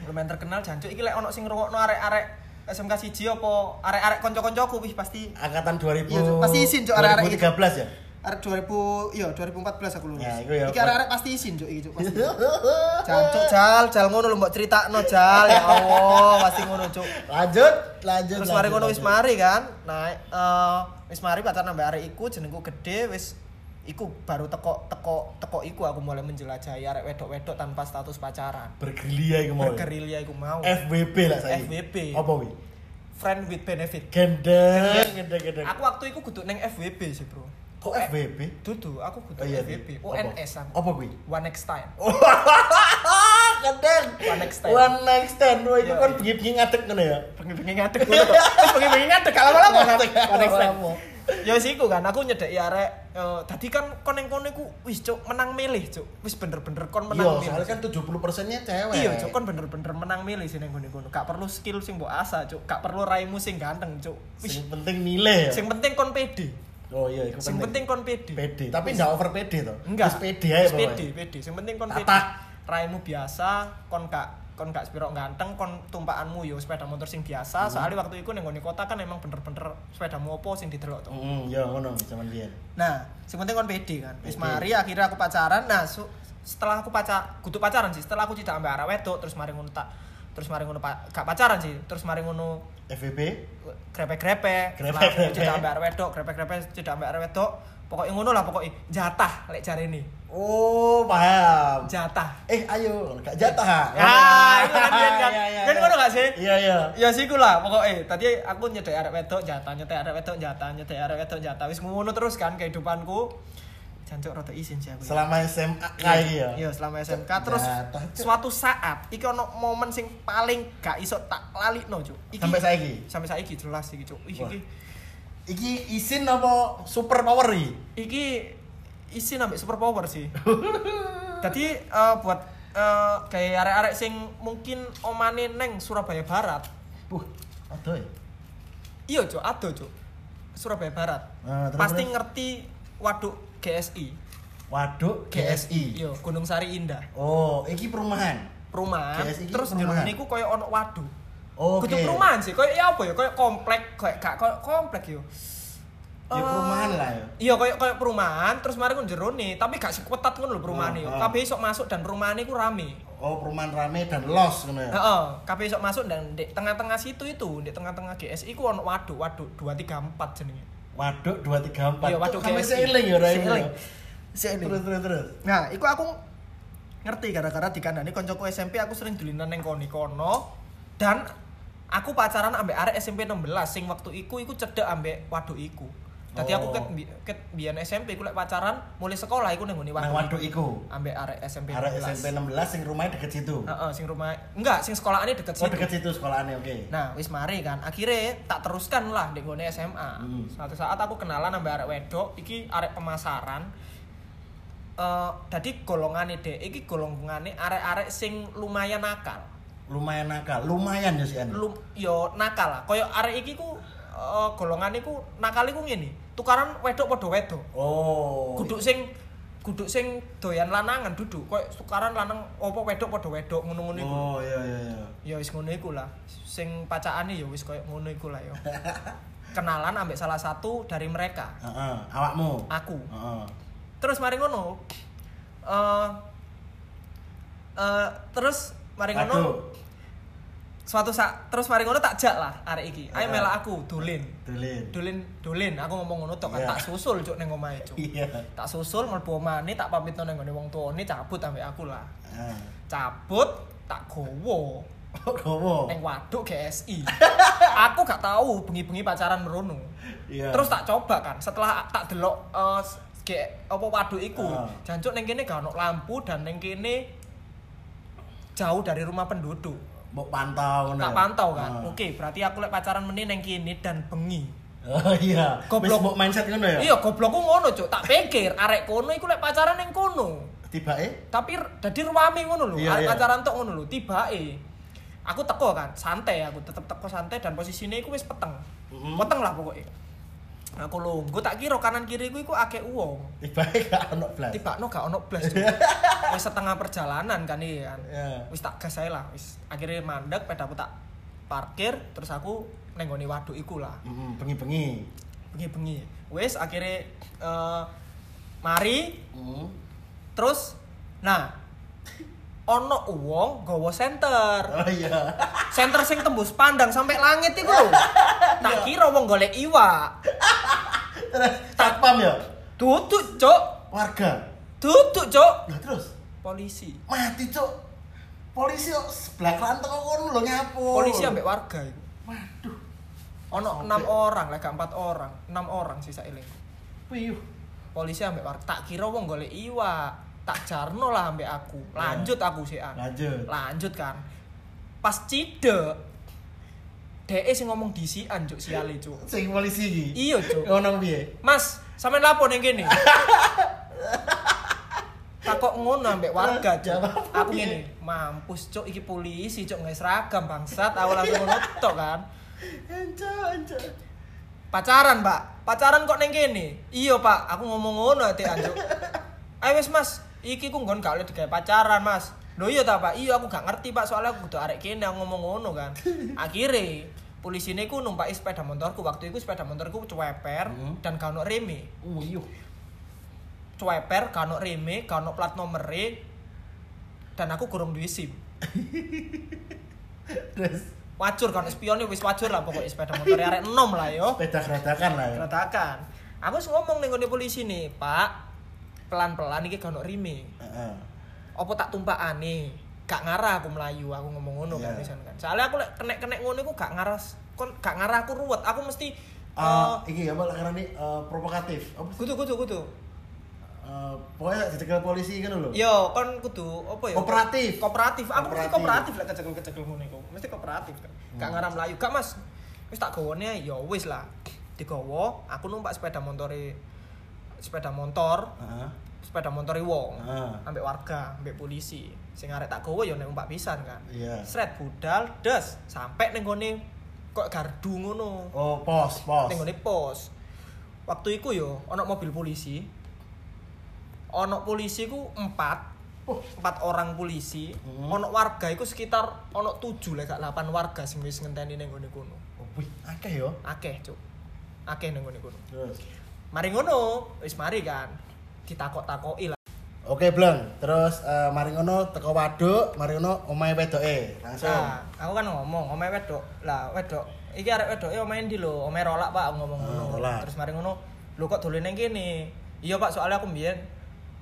[SPEAKER 2] lumayan terkenal jancuk iki lek ono sing ngrungokno arek-arek SMK siji apa arek-arek kanca-kancaku wis pasti
[SPEAKER 1] Angkatan 2000.
[SPEAKER 2] Iya. Pasti izin, Cuk, arek-arek gitu.
[SPEAKER 1] 2013 ya.
[SPEAKER 2] arek 2000 iya 2014 aku lulus.
[SPEAKER 1] Ya, iku ya.
[SPEAKER 2] iki arek-arek pasti izin cuk iki cuk pasti. Jancuk jal, jal ngono lho mbok critakno jal ya Allah, pasti ngono cuk.
[SPEAKER 1] Lanjut, lanjut.
[SPEAKER 2] Terus mari ngono wis mari kan. Nah, eh wis mari pacaran ambek arek iku jenengku gede wis iku baru teko teko teko iku aku mulai menjelajahi arek wedok-wedok tanpa status pacaran.
[SPEAKER 1] Bergerilya iku mau. ya?
[SPEAKER 2] Bergerilya iku mau.
[SPEAKER 1] FWB lah saya.
[SPEAKER 2] FWB.
[SPEAKER 1] Apa wi?
[SPEAKER 2] Friend with benefit.
[SPEAKER 1] Gendeng, gendeng, gendeng.
[SPEAKER 2] Aku waktu itu kudu neng FWB sih, Bro.
[SPEAKER 1] kok FWB?
[SPEAKER 2] Dudu, aku kudu
[SPEAKER 1] Oh iya.
[SPEAKER 2] FWB. UNS aku.
[SPEAKER 1] Apa kuwi?
[SPEAKER 2] One next time.
[SPEAKER 1] Gendeng.
[SPEAKER 2] One next stand.
[SPEAKER 1] One next stand. Wah, itu kan bengi-bengi ngadeg ngono ya.
[SPEAKER 2] Bengi-bengi ngadeg ngono bengi-bengi ngadeg lama-lama One next time. Ya wis iku kan aku nyedeki arek eh, tadi kan kon ning kono iku wis cuk menang milih cuk. Wis bener-bener kon menang
[SPEAKER 1] Iya,
[SPEAKER 2] milih.
[SPEAKER 1] soalnya kan 70%-nya cewek.
[SPEAKER 2] Iya, cuk kon bener-bener menang milih sih ning kono. Gak perlu skill sing mbok asa, cuk. Gak perlu raimu sing ganteng, cuk.
[SPEAKER 1] Sing penting milih ya.
[SPEAKER 2] sing penting kon pede.
[SPEAKER 1] Oh iya, itu
[SPEAKER 2] Sing penting kon pede.
[SPEAKER 1] pede. Tapi enggak over pede toh.
[SPEAKER 2] Enggak.
[SPEAKER 1] Wis pede
[SPEAKER 2] Wis
[SPEAKER 1] pokoknya.
[SPEAKER 2] pede, pede. Sing penting kon pede. Raimu biasa, kon gak kon gak spiro ganteng, kon tumpakanmu yo sepeda motor sing biasa.
[SPEAKER 1] Hmm.
[SPEAKER 2] Soalnya waktu itu nggone kota kan emang bener-bener sepedamu opo sing didelok tuh.
[SPEAKER 1] Heeh, ya ngono zaman biyen.
[SPEAKER 2] Nah, sing penting kon pede kan. Wis mari akhirnya aku pacaran. Nah, su- setelah aku pacar, kudu pacaran sih. Setelah aku tidak ambek arek wedok, terus mari ngono tak terus mari ngono pa- gak pacaran sih. Terus mari ngono
[SPEAKER 1] FWB
[SPEAKER 2] grepe-grepe,
[SPEAKER 1] Grepe-grepe.
[SPEAKER 2] Tidak ambek arek wedok, grepe-grepe tidak ambek arek wedok. Pokoknya ngono lah pokoknya jatah lek jarene.
[SPEAKER 1] Oh, paham.
[SPEAKER 2] Jatah.
[SPEAKER 1] Eh, ayo, gak jatah. ha?
[SPEAKER 2] Ah, itu kan kan.
[SPEAKER 1] Iya, iya,
[SPEAKER 2] Kan
[SPEAKER 1] iya.
[SPEAKER 2] ngono gak sih?
[SPEAKER 1] Iya, iya.
[SPEAKER 2] Ya sih lah pokoknya tadi aku nyedek arek wedok jatah nyedek arek wedok jatah nyedek arek wedok jatah wis ngono terus kan kehidupanku jancuk rada izin sih aku.
[SPEAKER 1] Selama SMA kayak ya.
[SPEAKER 2] Iya, selama SMK terus
[SPEAKER 1] Jatah,
[SPEAKER 2] suatu saat iki ono momen sing paling gak iso tak Cuk. Iki
[SPEAKER 1] Sampai saiki.
[SPEAKER 2] sampai saiki jelas iki, Cuk. Iki
[SPEAKER 1] Iki isin apa super power iki?
[SPEAKER 2] iki isi nambah super power sih. Jadi eh, buat eh, kayak arek-arek sing mungkin omane neng Surabaya Barat.
[SPEAKER 1] Buh, aduh ya.
[SPEAKER 2] Iya, Cuk, ado, Cuk. Surabaya Barat.
[SPEAKER 1] Nah, terus,
[SPEAKER 2] Pasti
[SPEAKER 1] terus.
[SPEAKER 2] ngerti waduk GSI.
[SPEAKER 1] Waduk GSI.
[SPEAKER 2] Iya, Gunung Sari Indah.
[SPEAKER 1] Oh, iki perumahan.
[SPEAKER 2] Perumahan.
[SPEAKER 1] GSI
[SPEAKER 2] Terus jero niku koyo ono waduk.
[SPEAKER 1] Oke.
[SPEAKER 2] Kudu perumahan sih, koyo ya apa ya? Koyo komplek, koyo gak koyo komplek yo.
[SPEAKER 1] Ya,
[SPEAKER 2] Eh,
[SPEAKER 1] perumahan lah ya.
[SPEAKER 2] Iya, koyo koyo perumahan, terus mari ku jero nih, tapi gak seketat ngono lho perumahan
[SPEAKER 1] Oh,
[SPEAKER 2] yo.
[SPEAKER 1] oh.
[SPEAKER 2] Kabeh iso masuk dan perumahan iku rame.
[SPEAKER 1] Oh, perumahan rame dan los ngono ya.
[SPEAKER 2] Heeh, kabeh iso masuk dan di tengah-tengah situ itu, di tengah-tengah GSI ku ono waduk, waduk 234 jenenge.
[SPEAKER 1] Waduk 234.
[SPEAKER 2] Iya, waduk
[SPEAKER 1] sampai
[SPEAKER 2] GSI.
[SPEAKER 1] seiling ya.
[SPEAKER 2] Seiling.
[SPEAKER 1] ya?
[SPEAKER 2] Seiling.
[SPEAKER 1] Terus terus terus.
[SPEAKER 2] Nah, iku aku ngerti gara-gara dikandani koncoku SMP aku sering dulinan neng koni kono dan aku pacaran ambek arek SMP 16 sing waktu iku iku cedek ambek waduk iku. Aku
[SPEAKER 1] Oh.
[SPEAKER 2] ket bi- ket biyen SMP iku lek pacaran mulai sekolah iku ning ngene
[SPEAKER 1] Nang waduk iku.
[SPEAKER 2] ambek arek SMP
[SPEAKER 1] Arek
[SPEAKER 2] 16.
[SPEAKER 1] SMP 16 sing rumahnya deket situ.
[SPEAKER 2] Heeh, sing rumah enggak sing sekolahane deket
[SPEAKER 1] Oh,
[SPEAKER 2] situ.
[SPEAKER 1] deket situ sekolahannya, oke.
[SPEAKER 2] Nah, wis mari kan. Akhirnya tak teruskan lah di gone SMA.
[SPEAKER 1] Hmm.
[SPEAKER 2] Suatu saat aku kenalan ambek arek wedok, iki arek pemasaran. Eh, dadi golongane dek, iki golongane arek-arek sing lumayan nakal.
[SPEAKER 1] Lumayan nakal, lumayan ya sih.
[SPEAKER 2] Lum, yo nakal lah. Kaya arek iki ku eh, golongane ku nakal iku ngene. Tukaran wedok padha wedok.
[SPEAKER 1] Oh.
[SPEAKER 2] Kudu sing kudu sing doyan lanangan duduk. Kaya tukaran lanang opo wedok padha wedok ngono-ngono iku.
[SPEAKER 1] Oh, iya iya iya.
[SPEAKER 2] ya wis ngono iku lah sing pacakane ya wis koyo ngono iku lah ya kenalan ambek salah satu dari mereka
[SPEAKER 1] Heeh, awakmu.
[SPEAKER 2] aku
[SPEAKER 1] Heeh.
[SPEAKER 2] terus mari ngono eh eh, terus mari ngono. Suatu saat terus mari ngono tak jak lah arek iki ayo
[SPEAKER 1] Ah.
[SPEAKER 2] melak aku dolin
[SPEAKER 1] Dolin.
[SPEAKER 2] dolin dolin aku ngomong ngono tok kan
[SPEAKER 1] Iya.
[SPEAKER 2] tak susul cuk ning omahe cuk
[SPEAKER 1] Iya.
[SPEAKER 2] tak susul mlebu omahane tak pamit nang ngene wong tuane cabut ambek aku lah
[SPEAKER 1] Ah.
[SPEAKER 2] cabut tak gowo
[SPEAKER 1] gowo.
[SPEAKER 2] ning waduk GSI aku gak tahu bengi-bengi pacaran merono
[SPEAKER 1] Iya.
[SPEAKER 2] terus tak coba kan setelah tak delok eh, ge apa waduk iku jancuk ning kene gak ono lampu dan ning kene jauh dari rumah penduduk
[SPEAKER 1] Mbok pantau ngono.
[SPEAKER 2] tak pantau kan
[SPEAKER 1] Ah.
[SPEAKER 2] oke berarti aku lek pacaran meneh ning kene dan bengi
[SPEAKER 1] Oh iya.
[SPEAKER 2] Goblok.
[SPEAKER 1] Mbok mindset ngono ya?
[SPEAKER 2] iya goblokku ngono cuk tak pikir arek kono iku lek pacaran ning kono
[SPEAKER 1] Tibake
[SPEAKER 2] tapi dadi ruame ngono lho
[SPEAKER 1] Iya,
[SPEAKER 2] arek
[SPEAKER 1] iya.
[SPEAKER 2] pacaran tok ngono lho tibake aku teko kan santai aku tetep teko santai dan posisinya iku wis peteng
[SPEAKER 1] Mm-mm.
[SPEAKER 2] peteng lah pokoknya aku lungguh tak kira kanan kiri ku iku akeh uang
[SPEAKER 1] tibake gak ono blas.
[SPEAKER 2] tiba no gak ono blas wis setengah perjalanan kan iki kan
[SPEAKER 1] Ya.
[SPEAKER 2] wis tak gas ae lah wis akhirnya mandek pedaku tak parkir terus aku nenggoni waduk iku lah
[SPEAKER 1] Mm-mm, bengi-bengi.
[SPEAKER 2] bengi-bengi wis akhirnya eh, mari
[SPEAKER 1] Mm.
[SPEAKER 2] terus nah ono uang gawa center
[SPEAKER 1] Oh iya.
[SPEAKER 2] center sing tembus pandang sampai langit iku lho tak kira wong golek iwak
[SPEAKER 1] Terus satpam ya?
[SPEAKER 2] duduk cok
[SPEAKER 1] Warga.
[SPEAKER 2] duduk cok
[SPEAKER 1] Lah terus
[SPEAKER 2] polisi
[SPEAKER 1] mati cuk. Polisi kok sebelah kelan teko kono lho nyapu.
[SPEAKER 2] polisi ambek warga iku
[SPEAKER 1] Waduh.
[SPEAKER 2] ono enam orang lah gak empat orang enam orang sisa eling
[SPEAKER 1] Piyuh.
[SPEAKER 2] polisi ambek warga tak kira wong golek iwak tak jarno lah ambek aku lanjut aku sih an
[SPEAKER 1] Lanjut.
[SPEAKER 2] lanjut kan pas cidek DE sing ngomong disian cuk siale cuk
[SPEAKER 1] Sing polisi iki.
[SPEAKER 2] iya cuk
[SPEAKER 1] Ngono piye?
[SPEAKER 2] Mas, sampean lapo ning kene? Takok ngono ambek warga, Cuk. Aku ngene, mampus, Cuk, iki polisi, Cuk, nggak seragam bangsat. Aku langsung ngono tok kan.
[SPEAKER 1] Anca.
[SPEAKER 2] Pacaran, Pak. Pacaran kok ning kene? Iya, Pak. Aku ngomong ngono ate Cuk. Ayo wis, Mas. Iki ku nggon gak oleh digawe pacaran, Mas. Lho iya ta, Pak? Iya, aku gak ngerti, Pak. Soalnya aku kudu arek kene aku ngomong ngono kan. Akhirnya polisi ini ku numpaki sepeda motorku waktu itu sepeda motorku cueper
[SPEAKER 1] Hmm.
[SPEAKER 2] dan gak ono reme
[SPEAKER 1] Oh iya.
[SPEAKER 2] cueper kano reme kano plat nomor dan aku kurang duwe SIM
[SPEAKER 1] Terus
[SPEAKER 2] wajur kan spionnya wis wajur lah pokoknya sepeda motor arek enom lah yo
[SPEAKER 1] sepeda keretakan lah ya.
[SPEAKER 2] keretakan aku ngomong ngene polisi nih pak pelan-pelan iki kano reme
[SPEAKER 1] Heeh.
[SPEAKER 2] apa tak tumpakane gak ngarah aku melayu aku ngomong ngono kan
[SPEAKER 1] Iya.
[SPEAKER 2] pisan kan soalnya aku lek kenek-kenek ngono iku gak ngarah kon gak ngarah aku ruwet aku mesti
[SPEAKER 1] Eh,
[SPEAKER 2] eh,
[SPEAKER 1] iki apa karena ini eh, provokatif. Apa
[SPEAKER 2] kudu kudu kudu
[SPEAKER 1] Eh, pokoknya dicekel polisi kan lho.
[SPEAKER 2] yo kon kudu apa ya
[SPEAKER 1] Kooperatif.
[SPEAKER 2] kooperatif aku mesti
[SPEAKER 1] Kooperatif.
[SPEAKER 2] lah kecekel kecekel ngono iku mesti kooperatif kan gak
[SPEAKER 1] Hmm.
[SPEAKER 2] ngarah melayu gak mas wis tak gawone ya wis lah digawa aku numpak sepeda motore sepeda motor
[SPEAKER 1] Heeh.
[SPEAKER 2] sepeda motor wong
[SPEAKER 1] Heeh.
[SPEAKER 2] ambek warga ambek polisi sing arek tak gawa ya nek numpak pisan kan
[SPEAKER 1] Iya.
[SPEAKER 2] sret budal des sampai ning gone kok gardu ngono
[SPEAKER 1] Oh, pos, pos.
[SPEAKER 2] ning gone pos waktu iku yo ono mobil polisi ono polisi ku empat
[SPEAKER 1] Oh.
[SPEAKER 2] empat orang polisi
[SPEAKER 1] Hmm.
[SPEAKER 2] ono warga iku sekitar ono tujuh lah gak delapan warga sing wis ngenteni ning gone kono
[SPEAKER 1] Oh, akeh yo.
[SPEAKER 2] akeh cuk akeh ning gone kono
[SPEAKER 1] Terus.
[SPEAKER 2] Mari ngono wis mari kan ditakok-takoki lah
[SPEAKER 1] Oke, Bleng. Terus eh, mari ngono teko waduk, mari ngono omahe wedoke. Langsung.
[SPEAKER 2] Nah, aku kan ngomong, omae wedok. Lah, wedok. Iki arek wedoke omae ndi lho? Omae rolak, Pak, ngomong
[SPEAKER 1] Ah,
[SPEAKER 2] ngono. Terus mari ngono, lho kok dolen ning kene? Iya, Pak, soalnya aku mbiyen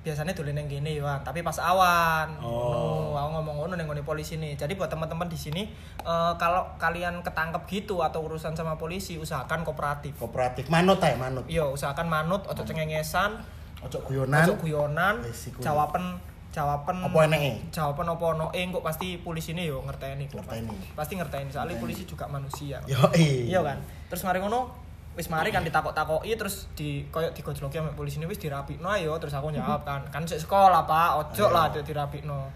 [SPEAKER 2] biasanya dolen ning kene ya, tapi pas awan.
[SPEAKER 1] Oh.
[SPEAKER 2] Aku ngomong ngono ngone polisi nih. Jadi buat teman-teman di sini eh, kalau kalian ketangkep gitu atau urusan sama polisi, usahakan kooperatif.
[SPEAKER 1] Kooperatif manut ae, manut.
[SPEAKER 2] Iya, usahakan manut, ojo cengengesan,
[SPEAKER 1] Ojo guyonan.
[SPEAKER 2] ojo guyonan, jawaban jawaban
[SPEAKER 1] Apa eneke?
[SPEAKER 2] jawaban apa ono kok pasti polisi ini yo ngerteni
[SPEAKER 1] Ngerteni.
[SPEAKER 2] pasti ngerteni soalnya polisi juga manusia
[SPEAKER 1] Yo,
[SPEAKER 2] iya kan terus mari ngono wis mari kan ditakok-takoki terus di koyo digojloki sama polisi ini wis dirapikno ayo terus aku jawab kan kan sik sekolah Pak ojo lah di- dirapikno.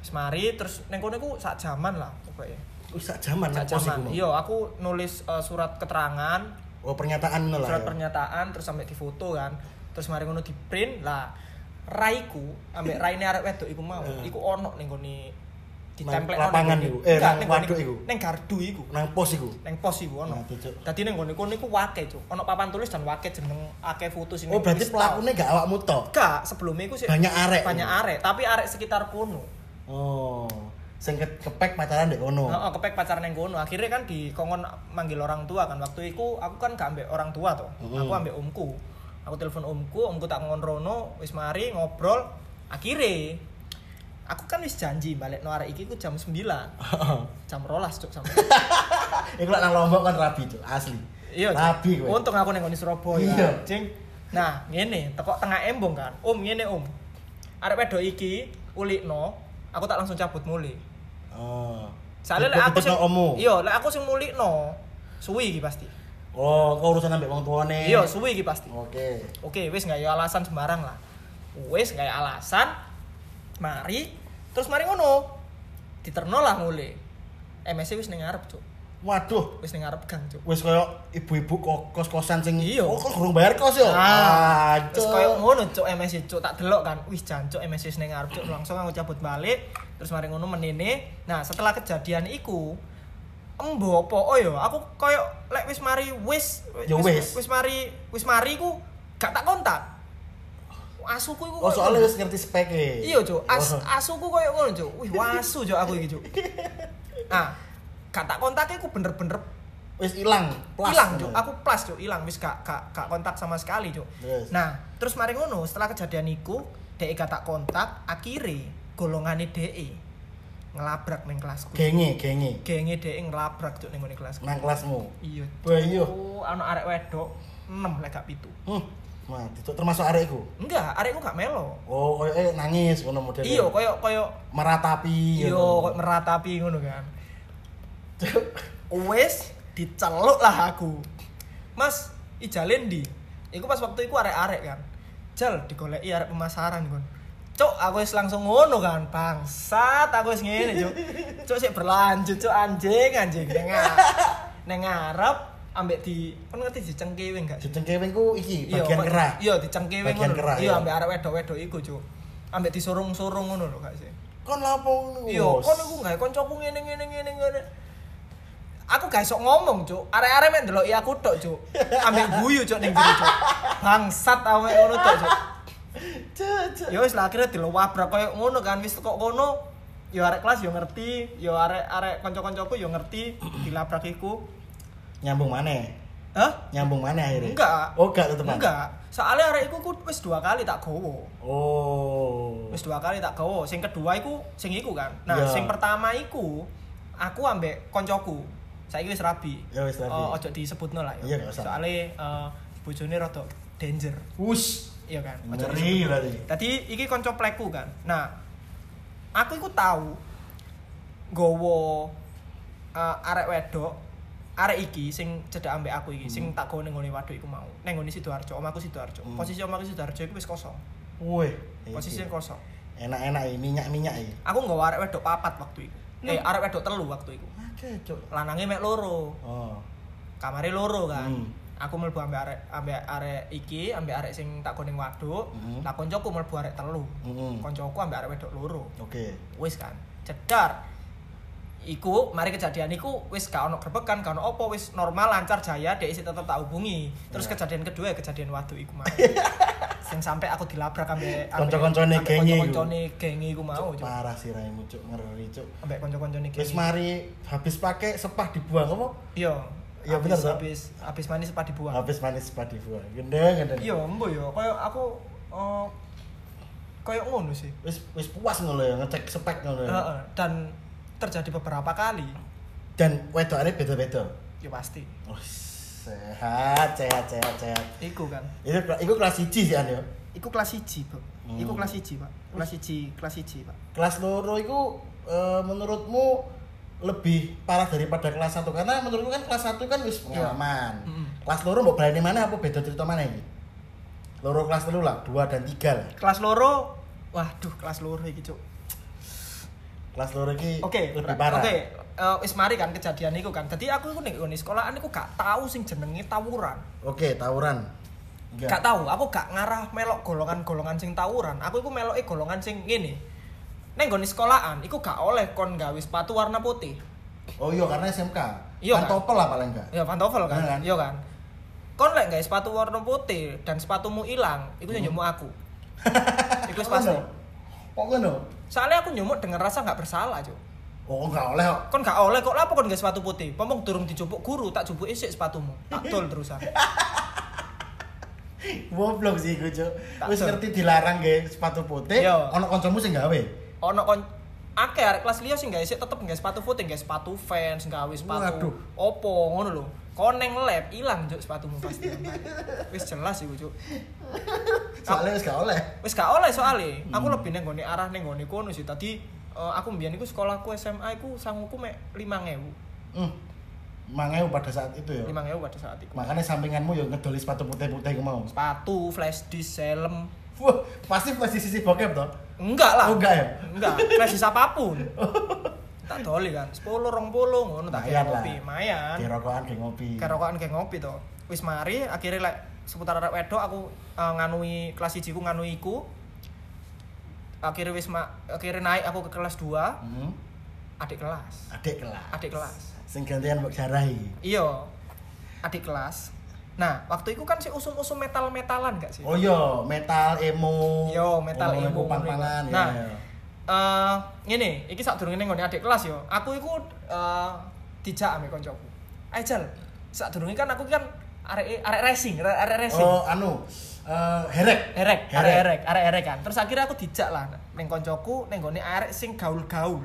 [SPEAKER 2] Wis mari terus ning kono iku sak jaman lah pokoknya
[SPEAKER 1] Wis sak jaman
[SPEAKER 2] sak jaman iya aku nulis eh, surat keterangan.
[SPEAKER 1] Oh, pernyataan lah.
[SPEAKER 2] surat
[SPEAKER 1] ya.
[SPEAKER 2] pernyataan terus sampai difoto kan. Terus mari ngono di print lah. Raiku ambek raine arek wedok iku mau. Iku ono ning gone
[SPEAKER 1] Nang
[SPEAKER 2] ditemplek
[SPEAKER 1] lapangan iku. Eh, nang waduk iku.
[SPEAKER 2] ning gardu iku
[SPEAKER 1] Nang pos iku.
[SPEAKER 2] ning pos iku ono
[SPEAKER 1] Cuk.
[SPEAKER 2] dadi ning gone kono iku wake cuk ono papan tulis dan wake jeneng akeh foto sini
[SPEAKER 1] Oh, berarti pelakunya gak awakmu tok.
[SPEAKER 2] gak sebelumnya iku sih
[SPEAKER 1] Banyak arek.
[SPEAKER 2] banyak arek tapi arek sekitar kono
[SPEAKER 1] Oh. sing ke- kepek pacaran ndek kono.
[SPEAKER 2] Heeh, kepek pacaran yang kono. Akhirnya kan dikongkon manggil orang tua kan. Waktu itu aku kan gak ambek orang tua.
[SPEAKER 1] Mm.
[SPEAKER 2] Aku ambek omku. Aku telepon omku, omku tak ngonrono, wis mari ngobrol. Akhirnya aku kan wis janji balik no arek iki ku jam 9. Jam rolas cuk sampai.
[SPEAKER 1] Iku lek nang Lombok kan rabi, Cuk, asli.
[SPEAKER 2] Iya.
[SPEAKER 1] Rabi kowe.
[SPEAKER 2] Untung aku neng Surabaya.
[SPEAKER 1] Iya.
[SPEAKER 2] Cing. Nah, ngene, teko tengah embong kan. Om, ngene Om. Arek wedok iki ulikno, aku tak langsung cabut mulai.
[SPEAKER 1] Oh.
[SPEAKER 2] Soalnya lek aku sing
[SPEAKER 1] omu.
[SPEAKER 2] Iya, lek aku sing mulikno, suwi iki pasti.
[SPEAKER 1] Oh, kau urusan ambek wong tuane.
[SPEAKER 2] Iya, suwi iki pasti.
[SPEAKER 1] Oke.
[SPEAKER 2] Oke, wis nggak ya alasan sembarang lah. Wis nggak ya alasan. Mari, terus mari ngono. Diterno lah mulai. MSC wis ning ngarep, Cuk.
[SPEAKER 1] Waduh,
[SPEAKER 2] Wis ning ngarep gang, Cuk.
[SPEAKER 1] wis koyo ibu-ibu kos-kosan sing
[SPEAKER 2] Iya.
[SPEAKER 1] Oh, kok durung bayar kos yo.
[SPEAKER 2] Ah,
[SPEAKER 1] Cuk.
[SPEAKER 2] koyo ngono cuk MSC cuk tak delok kan. Wis jancuk MSC wis ning ngarep cuk langsung aku cabut balik. Terus mari ngono menene. Nah, setelah kejadian iku embo apa oh yo aku koyo lek wis mari wis
[SPEAKER 1] Ya wis.
[SPEAKER 2] wis mari wis mari ku gak tak kontak. Asuku iku
[SPEAKER 1] Oh, soalnya wis ngerti speke.
[SPEAKER 2] Iya cuk, as
[SPEAKER 1] Oh.
[SPEAKER 2] asuku koyo ngono cuk. Wih, wasu cuk aku iki cuk. Nah, gak tak kontak iku bener-bener
[SPEAKER 1] wis ilang, plus.
[SPEAKER 2] hilang cuk aku plus cuk hilang wis gak, gak, gak kontak sama sekali cuk
[SPEAKER 1] Yes.
[SPEAKER 2] nah terus mari ngono setelah kejadian iku DE gak tak kontak akhirnya golongane DE ngelabrak ning kelasku
[SPEAKER 1] Genge, genge.
[SPEAKER 2] genge DE ngelabrak cuk ning kelasku
[SPEAKER 1] Nang kelasmu.
[SPEAKER 2] iya
[SPEAKER 1] Wah, iya.
[SPEAKER 2] Ana arek wedok 6 lek gak pitu
[SPEAKER 1] Hmm. Mati, Cuk. termasuk arekku.
[SPEAKER 2] enggak arekku gak melo
[SPEAKER 1] Oh, koyo eh nangis ngono model.
[SPEAKER 2] iya koyo koyo
[SPEAKER 1] meratapi.
[SPEAKER 2] iya koyo meratapi ngono kan wes diceluk lah aku mas ijalin di iku pas waktu iku arek-arek kan jal digoleki arek pemasaran kon cuk aku wis langsung ngono kan bangsat aku wis ngene cuk cuk sik berlanjut cuk anjing anjing neng neng ngarep ambek di kan ngerti dicengkewing gak
[SPEAKER 1] Jeneng ku iki
[SPEAKER 2] Iya,
[SPEAKER 1] bagian
[SPEAKER 2] kok-
[SPEAKER 1] kerah.
[SPEAKER 2] iya dicengkewing
[SPEAKER 1] Bagian
[SPEAKER 2] ngono
[SPEAKER 1] kerah,
[SPEAKER 2] iya
[SPEAKER 1] iya.
[SPEAKER 2] ambek arek wedok-wedok iku cuk ambek disurung-surung ngono lho gak sih
[SPEAKER 1] Kon lapo ngono?
[SPEAKER 2] Iya, kon iku gawe kancaku ngene ngene ngene ngene. Aku gak iso ngomong, Cuk. Arek-arek mek ndeloki aku tok, Cuk. Ambek guyu, Cuk, ning guru, Cuk. Bangsat awake ngono tok, Cuk. Ya wis lah akhirnya dilewabrak koyo ngono kan wis kok ngono. Ya arek kelas yo ngerti, ya arek-arek kanca-kancaku yo ngerti dilabrak iku.
[SPEAKER 1] Nyambung mana?
[SPEAKER 2] Hah?
[SPEAKER 1] Nyambung mana akhirnya?
[SPEAKER 2] Enggak.
[SPEAKER 1] Oh, enggak tetepan.
[SPEAKER 2] Enggak. Soalnya arek iku ku wis dua kali tak gowo.
[SPEAKER 1] Oh.
[SPEAKER 2] Wis dua kali tak gowo. Sing kedua iku sing iku kan. Nah,
[SPEAKER 1] Iya.
[SPEAKER 2] sing pertama iku aku ambek koncoku. Saiki wis rabi.
[SPEAKER 1] Ya, wis rabi.
[SPEAKER 2] Oh, ojo disebutno lah
[SPEAKER 1] Iya,
[SPEAKER 2] ya.
[SPEAKER 1] gak usah.
[SPEAKER 2] Soale eh, bojone rada danger.
[SPEAKER 1] Wush.
[SPEAKER 2] Iya kan? Ojo
[SPEAKER 1] Ngeri berarti.
[SPEAKER 2] Tadi iki konco pleku kan. Nah, aku iku tahu gowo eh, arek wedok arek iki sing cedak ambek aku iki sing tak gowo ning ngene waduk iku mau. Ning ngene Sidoarjo, omahku Sidoarjo.
[SPEAKER 1] Hmm.
[SPEAKER 2] Posisi omahku Sidoarjo iku wis kosong.
[SPEAKER 1] Wih.
[SPEAKER 2] Posisinya kosong.
[SPEAKER 1] Enak-enak ini minyak-minyak iki.
[SPEAKER 2] Aku nggawa arek wedok papat waktu itu. Eh,
[SPEAKER 1] Hmm.
[SPEAKER 2] arek wedok telu waktu itu.
[SPEAKER 1] Oke, cuk.
[SPEAKER 2] Lanange mek loro.
[SPEAKER 1] Oh.
[SPEAKER 2] Kamare loro kan.
[SPEAKER 1] Hmm.
[SPEAKER 2] Aku mlebu ambek arek ambek arek iki, ambek arek sing tak goning waduk.
[SPEAKER 1] Hmm.
[SPEAKER 2] Lah koncoku mlebu arek telu.
[SPEAKER 1] Hmm.
[SPEAKER 2] Koncoku ambek arek wedok loro.
[SPEAKER 1] Oke.
[SPEAKER 2] Wis kan. Cedar. Iku, mari kejadian iku wis gak ono grebekan, gak ono apa, wis normal lancar jaya, dek isi tetep tak hubungi. Terus
[SPEAKER 1] Ya.
[SPEAKER 2] kejadian kedua ya kejadian waduk iku mau. sing sampai aku dilabrak ambek ambek-
[SPEAKER 1] Konco-koncone
[SPEAKER 2] ambek
[SPEAKER 1] genge iku.
[SPEAKER 2] mau. Cuk.
[SPEAKER 1] Parah sih raimu, cuk. Ngeri, cuk.
[SPEAKER 2] Ambek konco-koncone genge.
[SPEAKER 1] Wis mari habis pakai sepah dibuang apa?
[SPEAKER 2] Iya.
[SPEAKER 1] Iya,
[SPEAKER 2] Habis-
[SPEAKER 1] bener, Pak.
[SPEAKER 2] Habis habis manis sepah dibuang.
[SPEAKER 1] Habis manis sepah dibuang. Gendeng, gendeng.
[SPEAKER 2] Iya, embo yo. Kayak aku eh kayak ngono sih.
[SPEAKER 1] Wis wis puas ngono ya ngecek spek ngono ya.
[SPEAKER 2] Heeh. Dan terjadi beberapa kali.
[SPEAKER 1] Dan wedokane beda-beda.
[SPEAKER 2] Ya pasti.
[SPEAKER 1] Oh, sehat, sehat, sehat, sehat.
[SPEAKER 2] Iku kan.
[SPEAKER 1] Itu itu kelas 1 sih an ya.
[SPEAKER 2] Iku kelas 1, Bro. Iku
[SPEAKER 1] Hmm.
[SPEAKER 2] kelas 1, Pak. Kelas 1, kelas 1, Pak.
[SPEAKER 1] Kelas loro itu eh, menurutmu lebih parah daripada kelas 1 karena menurutku kan kelas 1 kan wis pengalaman.
[SPEAKER 2] Iya. Mm-mm.
[SPEAKER 1] Kelas loro mbok berani mana apa beda cerita mana ini? Loro kelas telu lah, 2 dan 3 lah.
[SPEAKER 2] Kelas loro Waduh, kelas loro iki, Cuk.
[SPEAKER 1] Kelas loro iki
[SPEAKER 2] Oke,
[SPEAKER 1] lebih
[SPEAKER 2] ra-
[SPEAKER 1] parah.
[SPEAKER 2] Oke, eh, wis mari kan kejadian iku kan. Dadi aku iku ning sekolahan iku gak tahu sing jenenge tawuran.
[SPEAKER 1] Oke, tawuran.
[SPEAKER 2] Gak tahu, aku gak ngarah melok golongan-golongan sing tawuran. Aku iku meloke golongan sing ngene. Neng nggone sekolahan, iku gak oleh kon gawe sepatu warna putih.
[SPEAKER 1] Oh iya karena SMK.
[SPEAKER 2] Iya,
[SPEAKER 1] kan
[SPEAKER 2] kan?
[SPEAKER 1] topel lah paling enggak.
[SPEAKER 2] Ya pantofel kan,
[SPEAKER 1] Bener kan?
[SPEAKER 2] iya kan. Kon lek gawe sepatu warna putih dan sepatumu ilang, iku yang nyumuk aku. Iku
[SPEAKER 1] Kok
[SPEAKER 2] pasti.
[SPEAKER 1] ngono?
[SPEAKER 2] Soalnya aku nyumuk dengan rasa gak bersalah, Cuk.
[SPEAKER 1] Oh, enggak oleh kok.
[SPEAKER 2] Kon gak oleh kok lapo kon gak sepatu putih. Pomong durung dijupuk guru, tak jupuk isik sepatumu. Tak dol terusan.
[SPEAKER 1] Goblok sih gue, Cuk. Wis ngerti dilarang ge sepatu putih,
[SPEAKER 2] Iya.
[SPEAKER 1] ono kancamu sing gawe.
[SPEAKER 2] Ono kon akeh arek kelas liya sing gak isik tetep gak sepatu putih, gak sepatu fans, gawe sepatu
[SPEAKER 1] Waduh.
[SPEAKER 2] opo ngono lho. Kon neng lab ilang juk sepatumu pasti. Wis jelas iku juk.
[SPEAKER 1] Soalnya wis gak oleh.
[SPEAKER 2] Wis gak oleh soalnya. Aku
[SPEAKER 1] Hmm.
[SPEAKER 2] lebih neng gone arah neng gone kono sih. Tadi eh, aku mbiyen iku sekolahku SMA iku sanguku mek 5000.
[SPEAKER 1] Hmm. Mangeu pada saat itu ya.
[SPEAKER 2] 5000 pada saat itu.
[SPEAKER 1] Makanya sampinganmu ya ngedoli sepatu putih-putih ku mau.
[SPEAKER 2] Sepatu, flash disk, helm.
[SPEAKER 1] Wah, pasti pasti sisi bokep toh.
[SPEAKER 2] Enggak lah.
[SPEAKER 1] Oh, enggak ya?
[SPEAKER 2] Enggak, flash apa pun. tak doli kan. 10 20 ngono tak kayak kopi. Mayan.
[SPEAKER 1] Di rokokan kayak ngopi.
[SPEAKER 2] Kerokokan kayak ngopi to. Wis mari akhirnya lek seputar arek wedok aku eh, nganui kelas 1 ku nganui iku. Akhirnya wis ma akhirnya naik aku ke kelas 2,
[SPEAKER 1] Hmm.
[SPEAKER 2] adik kelas.
[SPEAKER 1] Adik kelas.
[SPEAKER 2] Adik kelas.
[SPEAKER 1] Sing gantian mbok jarahi.
[SPEAKER 2] Iya. Adik kelas. Nah, waktu itu kan si usum-usum metal-metalan gak sih?
[SPEAKER 1] Oh iya, metal emo.
[SPEAKER 2] Yo, metal
[SPEAKER 1] Oh,
[SPEAKER 2] emo.
[SPEAKER 1] pang-pangan ya.
[SPEAKER 2] Nah,
[SPEAKER 1] ya.
[SPEAKER 2] eh ngene, iki sadurunge ning nggone adik kelas yo. Aku iku eh dijak ame koncoku. Ayo Jal, sadurunge kan aku kan arek arek racing, arek racing.
[SPEAKER 1] Oh, anu. eh herek.
[SPEAKER 2] Erek,
[SPEAKER 1] Herek.
[SPEAKER 2] arek erek, arek erek kan. Terus akhirnya aku dijak lah ning koncoku ning nggone arek sing gaul-gaul.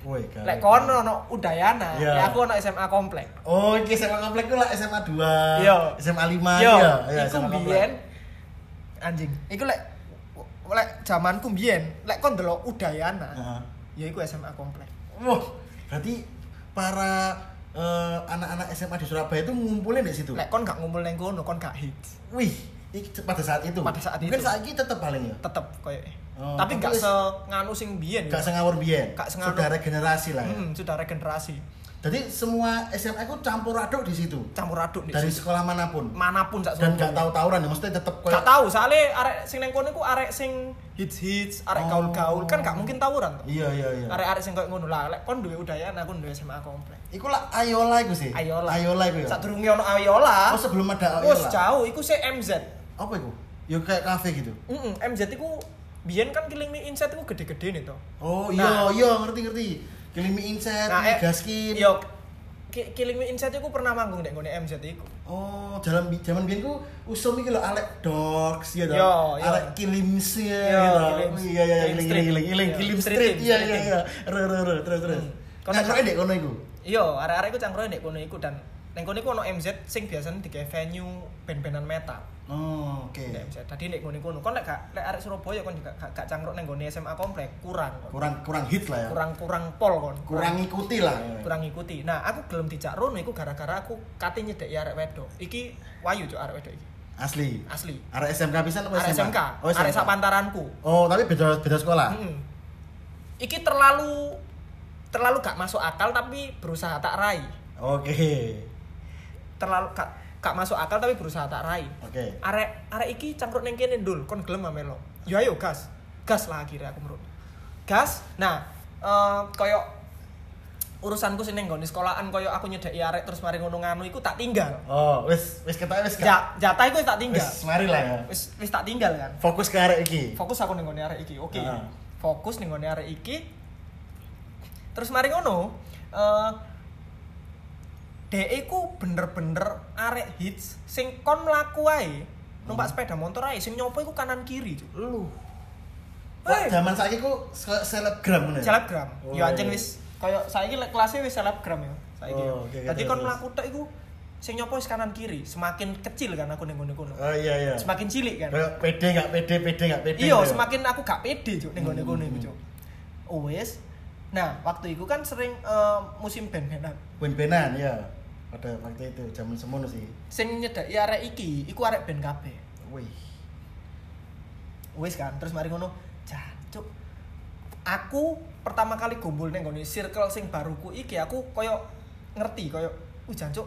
[SPEAKER 1] Woi.
[SPEAKER 2] Lek kono ono Udayana,
[SPEAKER 1] Iya.
[SPEAKER 2] ya aku ono SMA komplek.
[SPEAKER 1] Oh, iki SMA komplek ku lah SMA 2.
[SPEAKER 2] Iya.
[SPEAKER 1] SMA 5
[SPEAKER 2] Yo,
[SPEAKER 1] ya.
[SPEAKER 2] Iku mbiyen anjing. Iku lek lek zamanku mbiyen, lek kon delok Udayana,
[SPEAKER 1] Heeh.
[SPEAKER 2] ya iku SMA komplek.
[SPEAKER 1] Wah, berarti para eh, anak-anak SMA di Surabaya itu ngumpulin di situ.
[SPEAKER 2] Lek kon gak ngumpul neng kono, kon gak hits.
[SPEAKER 1] Wih, pada saat itu.
[SPEAKER 2] Pada saat
[SPEAKER 1] Mungkin
[SPEAKER 2] itu.
[SPEAKER 1] saat ini tetap paling ya.
[SPEAKER 2] Tetep koyo
[SPEAKER 1] Oh,
[SPEAKER 2] tapi gak se nganu sing biyen
[SPEAKER 1] Gak
[SPEAKER 2] ya.
[SPEAKER 1] sengawur biyen.
[SPEAKER 2] Gak sengawur.
[SPEAKER 1] Sudah regenerasi lah ya.
[SPEAKER 2] Hmm, sudah regenerasi.
[SPEAKER 1] Jadi semua SMA ku campur aduk di situ.
[SPEAKER 2] Campur aduk di
[SPEAKER 1] Dari
[SPEAKER 2] situ.
[SPEAKER 1] sekolah mana
[SPEAKER 2] pun. mana pun sak
[SPEAKER 1] Dan gak tahu tawuran ya, maksudnya tetap
[SPEAKER 2] Gak tahu, soalnya arek sing neng kono iku arek sing hits-hits, arek
[SPEAKER 1] Oh.
[SPEAKER 2] gaul-gaul kan gak mungkin tawuran toh.
[SPEAKER 1] Iya, iya, iya.
[SPEAKER 2] Arek-arek sing koyo ngono lah, lek kon duwe Udayana, aku duwe SMA komplek.
[SPEAKER 1] Iku lah Ayola iku sih.
[SPEAKER 2] Ayola.
[SPEAKER 1] Ayola iku ya.
[SPEAKER 2] Sadurunge ono Ayola.
[SPEAKER 1] Oh, sebelum ada
[SPEAKER 2] Wes
[SPEAKER 1] Ayola.
[SPEAKER 2] jauh, iku sih MZ.
[SPEAKER 1] Apa iku? Ya kayak kafe gitu.
[SPEAKER 2] Heeh, MZ iku biyen kan Killing Me Inside iku gede-gede nih toh.
[SPEAKER 1] Oh,
[SPEAKER 2] Nah.
[SPEAKER 1] iya, iya, ngerti ngerti. Killing Me Inside,
[SPEAKER 2] Nah, eh,
[SPEAKER 1] Mega Skin.
[SPEAKER 2] Yo, Ki- Killing Me Inside iku pernah manggung nek nggone MZ iku.
[SPEAKER 1] Oh, dalam bi- zaman biyen ku usum iki lho Alek Dogs ya
[SPEAKER 2] Yo,
[SPEAKER 1] toh.
[SPEAKER 2] yo.
[SPEAKER 1] Alek Kilim Sih
[SPEAKER 2] Yo,
[SPEAKER 1] ya.
[SPEAKER 2] Kilim-
[SPEAKER 1] Iya iya iya,
[SPEAKER 2] Kilim Street.
[SPEAKER 1] Kilim Kilim
[SPEAKER 2] Yo, Street
[SPEAKER 1] Iya iya iya. Re terus terus.
[SPEAKER 2] Hmm.
[SPEAKER 1] Kono- kok ndek kono iku.
[SPEAKER 2] Iya, arek-arek iku cangkroe nek kono iku dan ning kono iku ono MZ sing biasanya digawe venue band-bandan metal.
[SPEAKER 1] Oh, oke.
[SPEAKER 2] Nek MZ. Tadi nek kono kono kon lek gak lek arek Surabaya kon juga gak, gak cangkruk ning gone SMA komplek, kurang. kon.
[SPEAKER 1] Kurang kurang hits lah ya.
[SPEAKER 2] Kurang kurang pol kon.
[SPEAKER 1] Kurang ngikuti lah.
[SPEAKER 2] kurang ngikuti. Nah, aku gelem dijak rono iku gara-gara aku kate nyedeki arek wedok. Iki wayu cuk arek wedok iki.
[SPEAKER 1] Asli.
[SPEAKER 2] Asli.
[SPEAKER 1] Arek SMK pisan apa
[SPEAKER 2] Arek
[SPEAKER 1] SMA?
[SPEAKER 2] SMK,
[SPEAKER 1] Oh,
[SPEAKER 2] arek
[SPEAKER 1] SMK.
[SPEAKER 2] sapantaranku.
[SPEAKER 1] Oh, tapi beda beda sekolah.
[SPEAKER 2] Iki terlalu terlalu gak masuk akal tapi berusaha tak rai.
[SPEAKER 1] Oke.
[SPEAKER 2] Terlalu gak, gak masuk akal tapi berusaha tak rai.
[SPEAKER 1] Oke.
[SPEAKER 2] Arek arek iki cangkruk ning kene ndul, kon gelem ame melo. Yo ayo gas. Gas lah akhirnya aku menurut. Gas. Nah, eh koyo urusanku sing ning nggone sekolahan koyo aku nyedeki arek terus mari ngono nganu iku tak tinggal.
[SPEAKER 1] Oh, wis wis ketok wis.
[SPEAKER 2] Ja, jatah iku tak tinggal.
[SPEAKER 1] Wis mari lah ya.
[SPEAKER 2] Wis wis tak tinggal kan.
[SPEAKER 1] Fokus ke arek iki.
[SPEAKER 2] Fokus aku ning nggone arek iki. Oke.
[SPEAKER 1] Heeh.
[SPEAKER 2] Fokus ning nggone arek iki. Terus mari ngono, eh DE ku bener-bener arek hits sing kon mlaku ae numpak sepeda motor ae sing nyopo iku kanan kiri cuk.
[SPEAKER 1] Lu. Wah, zaman saiki ku se- selebgram ngono ya?
[SPEAKER 2] Selebgram.
[SPEAKER 1] Oh,
[SPEAKER 2] Yo anjen
[SPEAKER 1] iya.
[SPEAKER 2] wis koyo saiki lek kelasnya wis selebgram ya. Saiki.
[SPEAKER 1] Oh, oke, oke,
[SPEAKER 2] Dadi kon mlaku tok iku sing nyopo wis kanan kiri, semakin kecil kan aku ning ngene kono.
[SPEAKER 1] Oh iya iya.
[SPEAKER 2] Semakin cilik kan.
[SPEAKER 1] Kayak pede nggak pede pede nggak pede.
[SPEAKER 2] Iya,
[SPEAKER 1] ya?
[SPEAKER 2] semakin aku gak pede cuk ning gone kono iku
[SPEAKER 1] Hmm.
[SPEAKER 2] cuk. Oh, wis. Nah, waktu itu kan sering eh, musim band-bandan.
[SPEAKER 1] Ben-benan ya. Pada waktu itu zaman semono sih.
[SPEAKER 2] Sing nyedaki arek iki, iku arek band kabeh.
[SPEAKER 1] Wih.
[SPEAKER 2] Wis kan, terus mari ngono, jancuk. Aku pertama kali gombol ning gone circle sing baruku iki aku koyo ngerti koyo, "Uh, jancuk.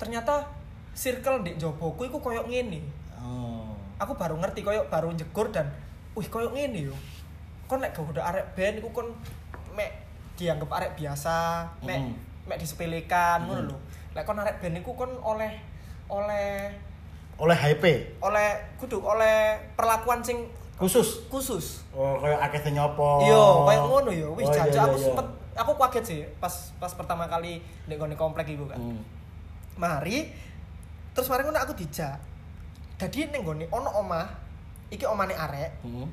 [SPEAKER 2] Ternyata circle ndek joboku iku koyo ngene."
[SPEAKER 1] Oh.
[SPEAKER 2] aku baru ngerti koyo baru njegur dan wih koyo ngene yo kon nek gawe arek band iku kon mek dianggap arek biasa mek
[SPEAKER 1] Mm.
[SPEAKER 2] mek disepelekan ngono
[SPEAKER 1] Mm.
[SPEAKER 2] lho lek kon arek band iku kon oleh oleh
[SPEAKER 1] Oleh HP
[SPEAKER 2] oleh kudu oleh perlakuan sing
[SPEAKER 1] khusus.
[SPEAKER 2] khusus
[SPEAKER 1] Oh, kayak akeh nyopo.
[SPEAKER 2] iya koyo ngono yo wis
[SPEAKER 1] Oh, iya,
[SPEAKER 2] jancuk
[SPEAKER 1] iya,
[SPEAKER 2] aku
[SPEAKER 1] iya.
[SPEAKER 2] sempet aku kaget sih pas pas pertama kali nek komplek iku kan.
[SPEAKER 1] Hmm.
[SPEAKER 2] Mari terus mari ngono aku dijak. Dadi ning nggone ono omah, iki omane arek,
[SPEAKER 1] Hmm.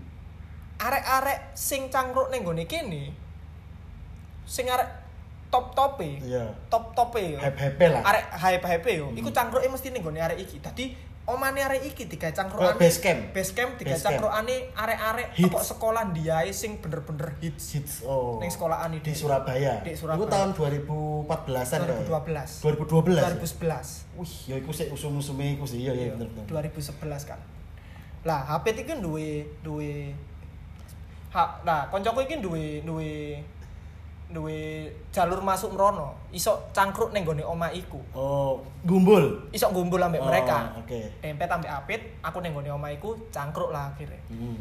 [SPEAKER 2] arek-arek sing cangkruk ning nggone kene. Sing arek top-tope.
[SPEAKER 1] Iya.
[SPEAKER 2] Top-tope yo.
[SPEAKER 1] Hype-hype lah.
[SPEAKER 2] Arek hype-hype yo.
[SPEAKER 1] Hmm.
[SPEAKER 2] Iku cangkruke mesti ning nggone arek iki. Dadi omane arek iki digawe cangkrukane.
[SPEAKER 1] base camp.
[SPEAKER 2] Base camp digawe cangkrukane arek-arek teko sekolah ndiae sing bener-bener hits
[SPEAKER 1] Hits oh.
[SPEAKER 2] ning sekolahan
[SPEAKER 1] di. Surabaya.
[SPEAKER 2] Di Surabaya.
[SPEAKER 1] Itu tahun 2014-an ya?
[SPEAKER 2] 2012.
[SPEAKER 1] 2012.
[SPEAKER 2] 2011.
[SPEAKER 1] Wih, ya iku sik usum-usume iku sih. Iya, iya bener bener.
[SPEAKER 2] 2011 kan. Lah, HP iki duwe duwe ha, nah, koncoku iki duwe duwe duwe jalur masuk mrono. Iso cangkruk ning gone omah iku.
[SPEAKER 1] Oh, gumbul.
[SPEAKER 2] Iso ngumpul ambek
[SPEAKER 1] Oh,
[SPEAKER 2] mereka.
[SPEAKER 1] Oke.
[SPEAKER 2] Dempet ambek apit, aku ning gone omah iku cangkruk lah akhirnya.
[SPEAKER 1] Hmm.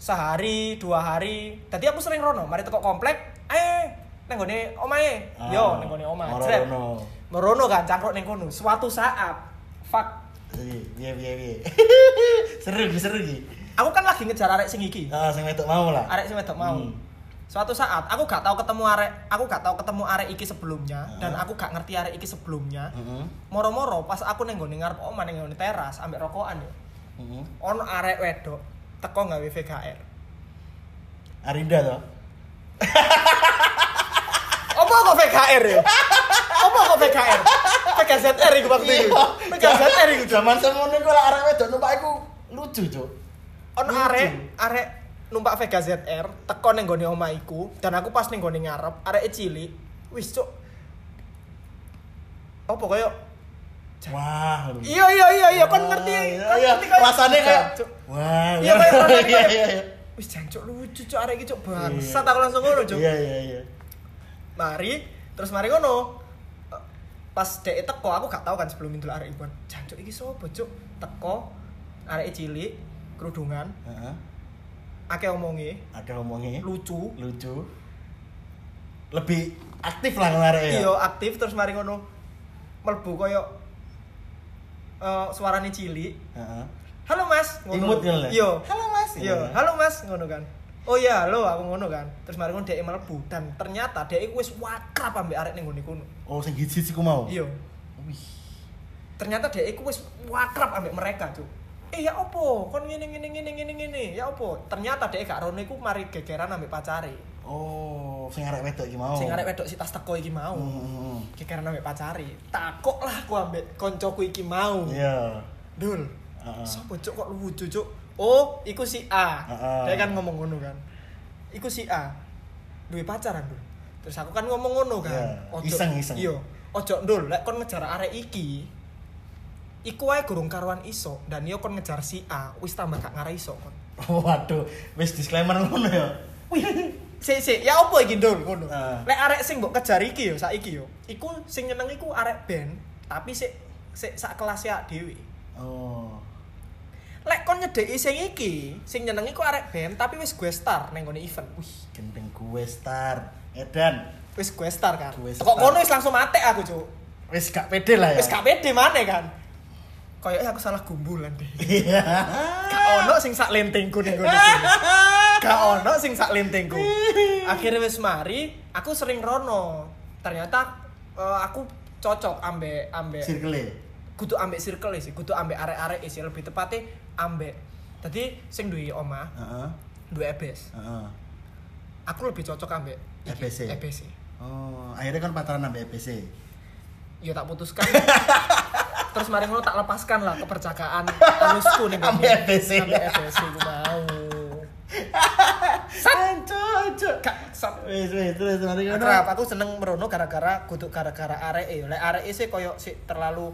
[SPEAKER 2] Sehari, dua hari. Tadi aku sering rono, mari teko komplek, eh neng gone omahe. Yo, neng gone omah. Jret.
[SPEAKER 1] Marono.
[SPEAKER 2] Merono kan cangkruk ning kono. Suatu saat, fuck.
[SPEAKER 1] Iya, iya, iya. seru, Ki, seru ki.
[SPEAKER 2] Aku kan lagi ngejar arek sing iki.
[SPEAKER 1] Ah, sing wedok mau lah.
[SPEAKER 2] Arek sing wedok mau.
[SPEAKER 1] Hmm.
[SPEAKER 2] Suatu saat aku gak tahu ketemu arek, aku gak tahu ketemu arek iki sebelumnya
[SPEAKER 1] Ah.
[SPEAKER 2] dan aku gak ngerti arek iki sebelumnya.
[SPEAKER 1] Heeh.
[SPEAKER 2] Moro-moro pas aku ning gone ngarep omah ning gone teras ambek rokokan yo.
[SPEAKER 1] Heeh.
[SPEAKER 2] Ono arek wedok teko gawe VKR.
[SPEAKER 1] Arinda toh.
[SPEAKER 2] Apa kok VKR ya? Apa kok VKR? VKZR iku waktu itu. VKZR iku. Cuk.
[SPEAKER 1] Zaman semono iku lah arek wedok numpak iku lucu, Cuk.
[SPEAKER 2] Ono
[SPEAKER 1] Lucu.
[SPEAKER 2] arek arek numpak VKZR teko ning gone omah iku dan aku pas ning gone ngarep arek cilik wis cuk. Apa koyo
[SPEAKER 1] Wah.
[SPEAKER 2] Iya iya iya iya kan ngerti.
[SPEAKER 1] Iya,
[SPEAKER 2] kan
[SPEAKER 1] iya.
[SPEAKER 2] ngerti kayak-
[SPEAKER 1] Rasanya kayak wah.
[SPEAKER 2] Iya, kayak
[SPEAKER 1] iya,
[SPEAKER 2] kayak-
[SPEAKER 1] iya, iya.
[SPEAKER 2] Wis jancuk lucu cuk arek iki cuk bangsat
[SPEAKER 1] Iya.
[SPEAKER 2] aku langsung ngono cuk.
[SPEAKER 1] Iya, iya, iya.
[SPEAKER 2] Mari terus mari ngono. Pas dek teko aku gak tahu kan sebelum itu arek iku. Jancuk iki sopo cuk? Teko arek cilik kerudungan
[SPEAKER 1] Heeh.
[SPEAKER 2] Akeh omongi
[SPEAKER 1] Ada ngomongnya
[SPEAKER 2] lucu
[SPEAKER 1] lucu. Lebih aktif lah ngarek ya.
[SPEAKER 2] iya aktif terus mari ngono melbu koyo eh suarane cilik
[SPEAKER 1] Heeh.
[SPEAKER 2] halo mas
[SPEAKER 1] Imut kan lah.
[SPEAKER 2] iya
[SPEAKER 1] Halo, Mas.
[SPEAKER 2] iya
[SPEAKER 1] Iya.
[SPEAKER 2] halo mas ngono kan oh iya halo aku ngono kan terus mari ngono dhek melbu dan ternyata dhek iku wis wakrab ambek arek ning ngene kono
[SPEAKER 1] Oh, sing hits-hits iku mau.
[SPEAKER 2] iya
[SPEAKER 1] Wih.
[SPEAKER 2] ternyata dhek iku wis wakrab ambek mereka cuk eh ya opo? Kon ngene ngene ngene ngene ngene. Ya opo? Ternyata dhek gak rono iku mari gegeran ambek pacare.
[SPEAKER 1] Oh, sing arek wedok iki mau.
[SPEAKER 2] sing arek wedok si tas teko iki mau.
[SPEAKER 1] Hmm.
[SPEAKER 2] gegeran ambek pacari takok lah aku ambek koncoku iki mau.
[SPEAKER 1] Iya.
[SPEAKER 2] dul
[SPEAKER 1] Heeh.
[SPEAKER 2] Sopo cuk? Kok lucu cuk? Oh iku si A.
[SPEAKER 1] Heeh.
[SPEAKER 2] dia kan ngomong ngono kan. Iku si A. Duwe pacaran dul. Terus aku kan ngomong ngono kan.
[SPEAKER 1] Iya, iseng, iseng.
[SPEAKER 2] iya. Ojo dul lek kon ngejar arek iki iku wae gurung karuan iso dan yo kon ngejar si A wis tambah gak ngarai iso kon
[SPEAKER 1] Waduh, wis disclaimer ngono ya.
[SPEAKER 2] wih si si ya opo iki dul ngono
[SPEAKER 1] Ah.
[SPEAKER 2] lek arek sing mbok kejar iki yo saiki yo iku sing nyeneng iku arek band tapi sik sik sak kelas ya dhewe
[SPEAKER 1] Oh.
[SPEAKER 2] lek kon nyedeki sing iki sing nyeneng iku arek band tapi wis gue star neng gone event wih
[SPEAKER 1] Gendeng gue star. Edan.
[SPEAKER 2] wis gue star kan kok ngono wis langsung mate aku cuk
[SPEAKER 1] Wis gak pede lah ya.
[SPEAKER 2] wis gak pede maneh kan Kayaknya aku salah gumbulan deh.
[SPEAKER 1] Iya.
[SPEAKER 2] Gak ono sing sak lentengku ning gone kene. Gak ono sing sak lentengku. Akhirnya wis mari, aku sering rono. Ternyata eh, aku cocok ambek ambek
[SPEAKER 1] Circle.
[SPEAKER 2] kudu ambek circle sih, kudu ambek arek-arek sih lebih tepatnya ambek. Tadi sing duwe omah,
[SPEAKER 1] Heeh.
[SPEAKER 2] duwe EBS.
[SPEAKER 1] Heeh.
[SPEAKER 2] Aku lebih cocok ambek
[SPEAKER 1] EBS.
[SPEAKER 2] EBS.
[SPEAKER 1] Oh, akhirnya kan pacaran sampai EBC.
[SPEAKER 2] Ya tak putuskan. Terus mari ngono tak lepaskan lah kepercakaan anusku nih
[SPEAKER 1] Ambek EBS.
[SPEAKER 2] Ambek EBS ku mau.
[SPEAKER 1] Sanco.
[SPEAKER 2] Gak sat.
[SPEAKER 1] Wis wis terus mari ngono.
[SPEAKER 2] Aku seneng merono gara-gara kudu gara-gara arek e. Lek arek sih koyo sih terlalu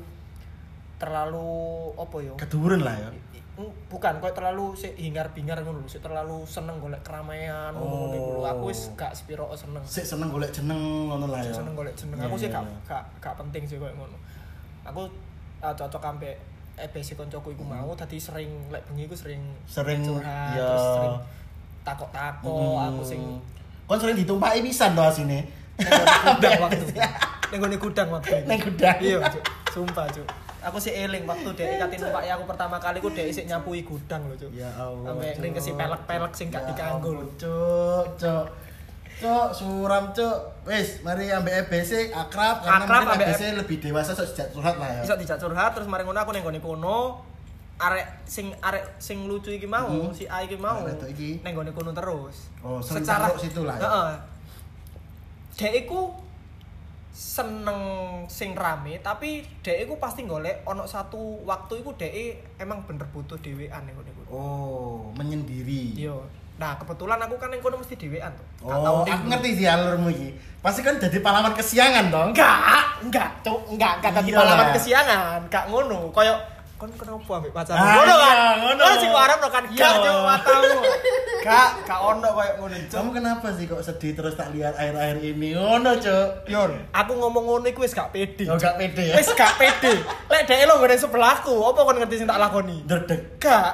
[SPEAKER 2] terlalu opo yo?
[SPEAKER 1] Keduren lah ya.
[SPEAKER 2] Bukan, koyo terlalu sih hingar-bingar ngono lho, sih terlalu seneng golek keramaian ngono ngono lho. Aku wis gak sepiro seneng.
[SPEAKER 1] Sik seneng golek jeneng ngono lah ya.
[SPEAKER 2] seneng golek jeneng.
[SPEAKER 1] Iya,
[SPEAKER 2] Aku sih
[SPEAKER 1] iya,
[SPEAKER 2] gak
[SPEAKER 1] iya.
[SPEAKER 2] gak gak penting sih koyo ngono. Aku uh, cocok ambek EBC koncoku iku mau tadi sering lek bengi iku sering
[SPEAKER 1] Sering,
[SPEAKER 2] curhat,
[SPEAKER 1] iya.
[SPEAKER 2] terus sering takok-takok
[SPEAKER 1] Hmm.
[SPEAKER 2] aku sing
[SPEAKER 1] Kon sering ditumpaki pisan to asine.
[SPEAKER 2] gudang waktu neng gone gudang waktu.
[SPEAKER 1] Neng gudang.
[SPEAKER 2] iya cuk sumpah cuk aku sih eling waktu dek katin numpak aku pertama kali ku dek isik nyapui gudang lho cuk
[SPEAKER 1] Ya Allah.
[SPEAKER 2] sampai
[SPEAKER 1] Cuk.
[SPEAKER 2] ring kesi pelek-pelek sing gak
[SPEAKER 1] Ya
[SPEAKER 2] dikanggo lho
[SPEAKER 1] Cuk, cuk. Cuk, suram cuk. Wis, mari ambek EBC akrab karena
[SPEAKER 2] Akrab
[SPEAKER 1] mungkin EBC lebih dewasa sok sejak curhat lah ya.
[SPEAKER 2] Iso dijak curhat terus mari ngono aku ning gone kono. Arek sing arek sing lucu iki mau,
[SPEAKER 1] Hmm.
[SPEAKER 2] si A iki mau.
[SPEAKER 1] Itu iki.
[SPEAKER 2] Ning gone kono terus.
[SPEAKER 1] Oh, taruh situ lah ya?
[SPEAKER 2] Heeh. Dek iku seneng sing rame tapi dek iku pasti golek ono satu waktu iku dek emang bener butuh dhewean gone kono.
[SPEAKER 1] Oh, menyendiri.
[SPEAKER 2] Iya. Nah, kebetulan aku kan ning kono mesti dhewean tuh. Gak
[SPEAKER 1] Oh, aku ngerti sih alurmu iki. Pasti kan jadi pahlawan kesiangan dong.
[SPEAKER 2] Enggak, enggak, cuk, enggak, enggak tadi
[SPEAKER 1] Iya lah.
[SPEAKER 2] kesiangan, gak ngono. Koyo kon kenapa ambek pacar?
[SPEAKER 1] Ah,
[SPEAKER 2] ngono kan.
[SPEAKER 1] iya, ngono.
[SPEAKER 2] Sing warap kan
[SPEAKER 1] Iya.
[SPEAKER 2] gak cuk matamu. Gak, gak ono koyo ngono, cuk.
[SPEAKER 1] Kamu kenapa sih kok sedih terus tak lihat air-air ini? Ngono, Cuk.
[SPEAKER 2] Yon, aku ngomong ngono iku wis gak pede.
[SPEAKER 1] Oh, gak pede ya.
[SPEAKER 2] Wis gak pede. Lek dhek lo ngene sebelahku, apa kon ngerti sing tak lakoni?
[SPEAKER 1] Derdek.
[SPEAKER 2] Gak,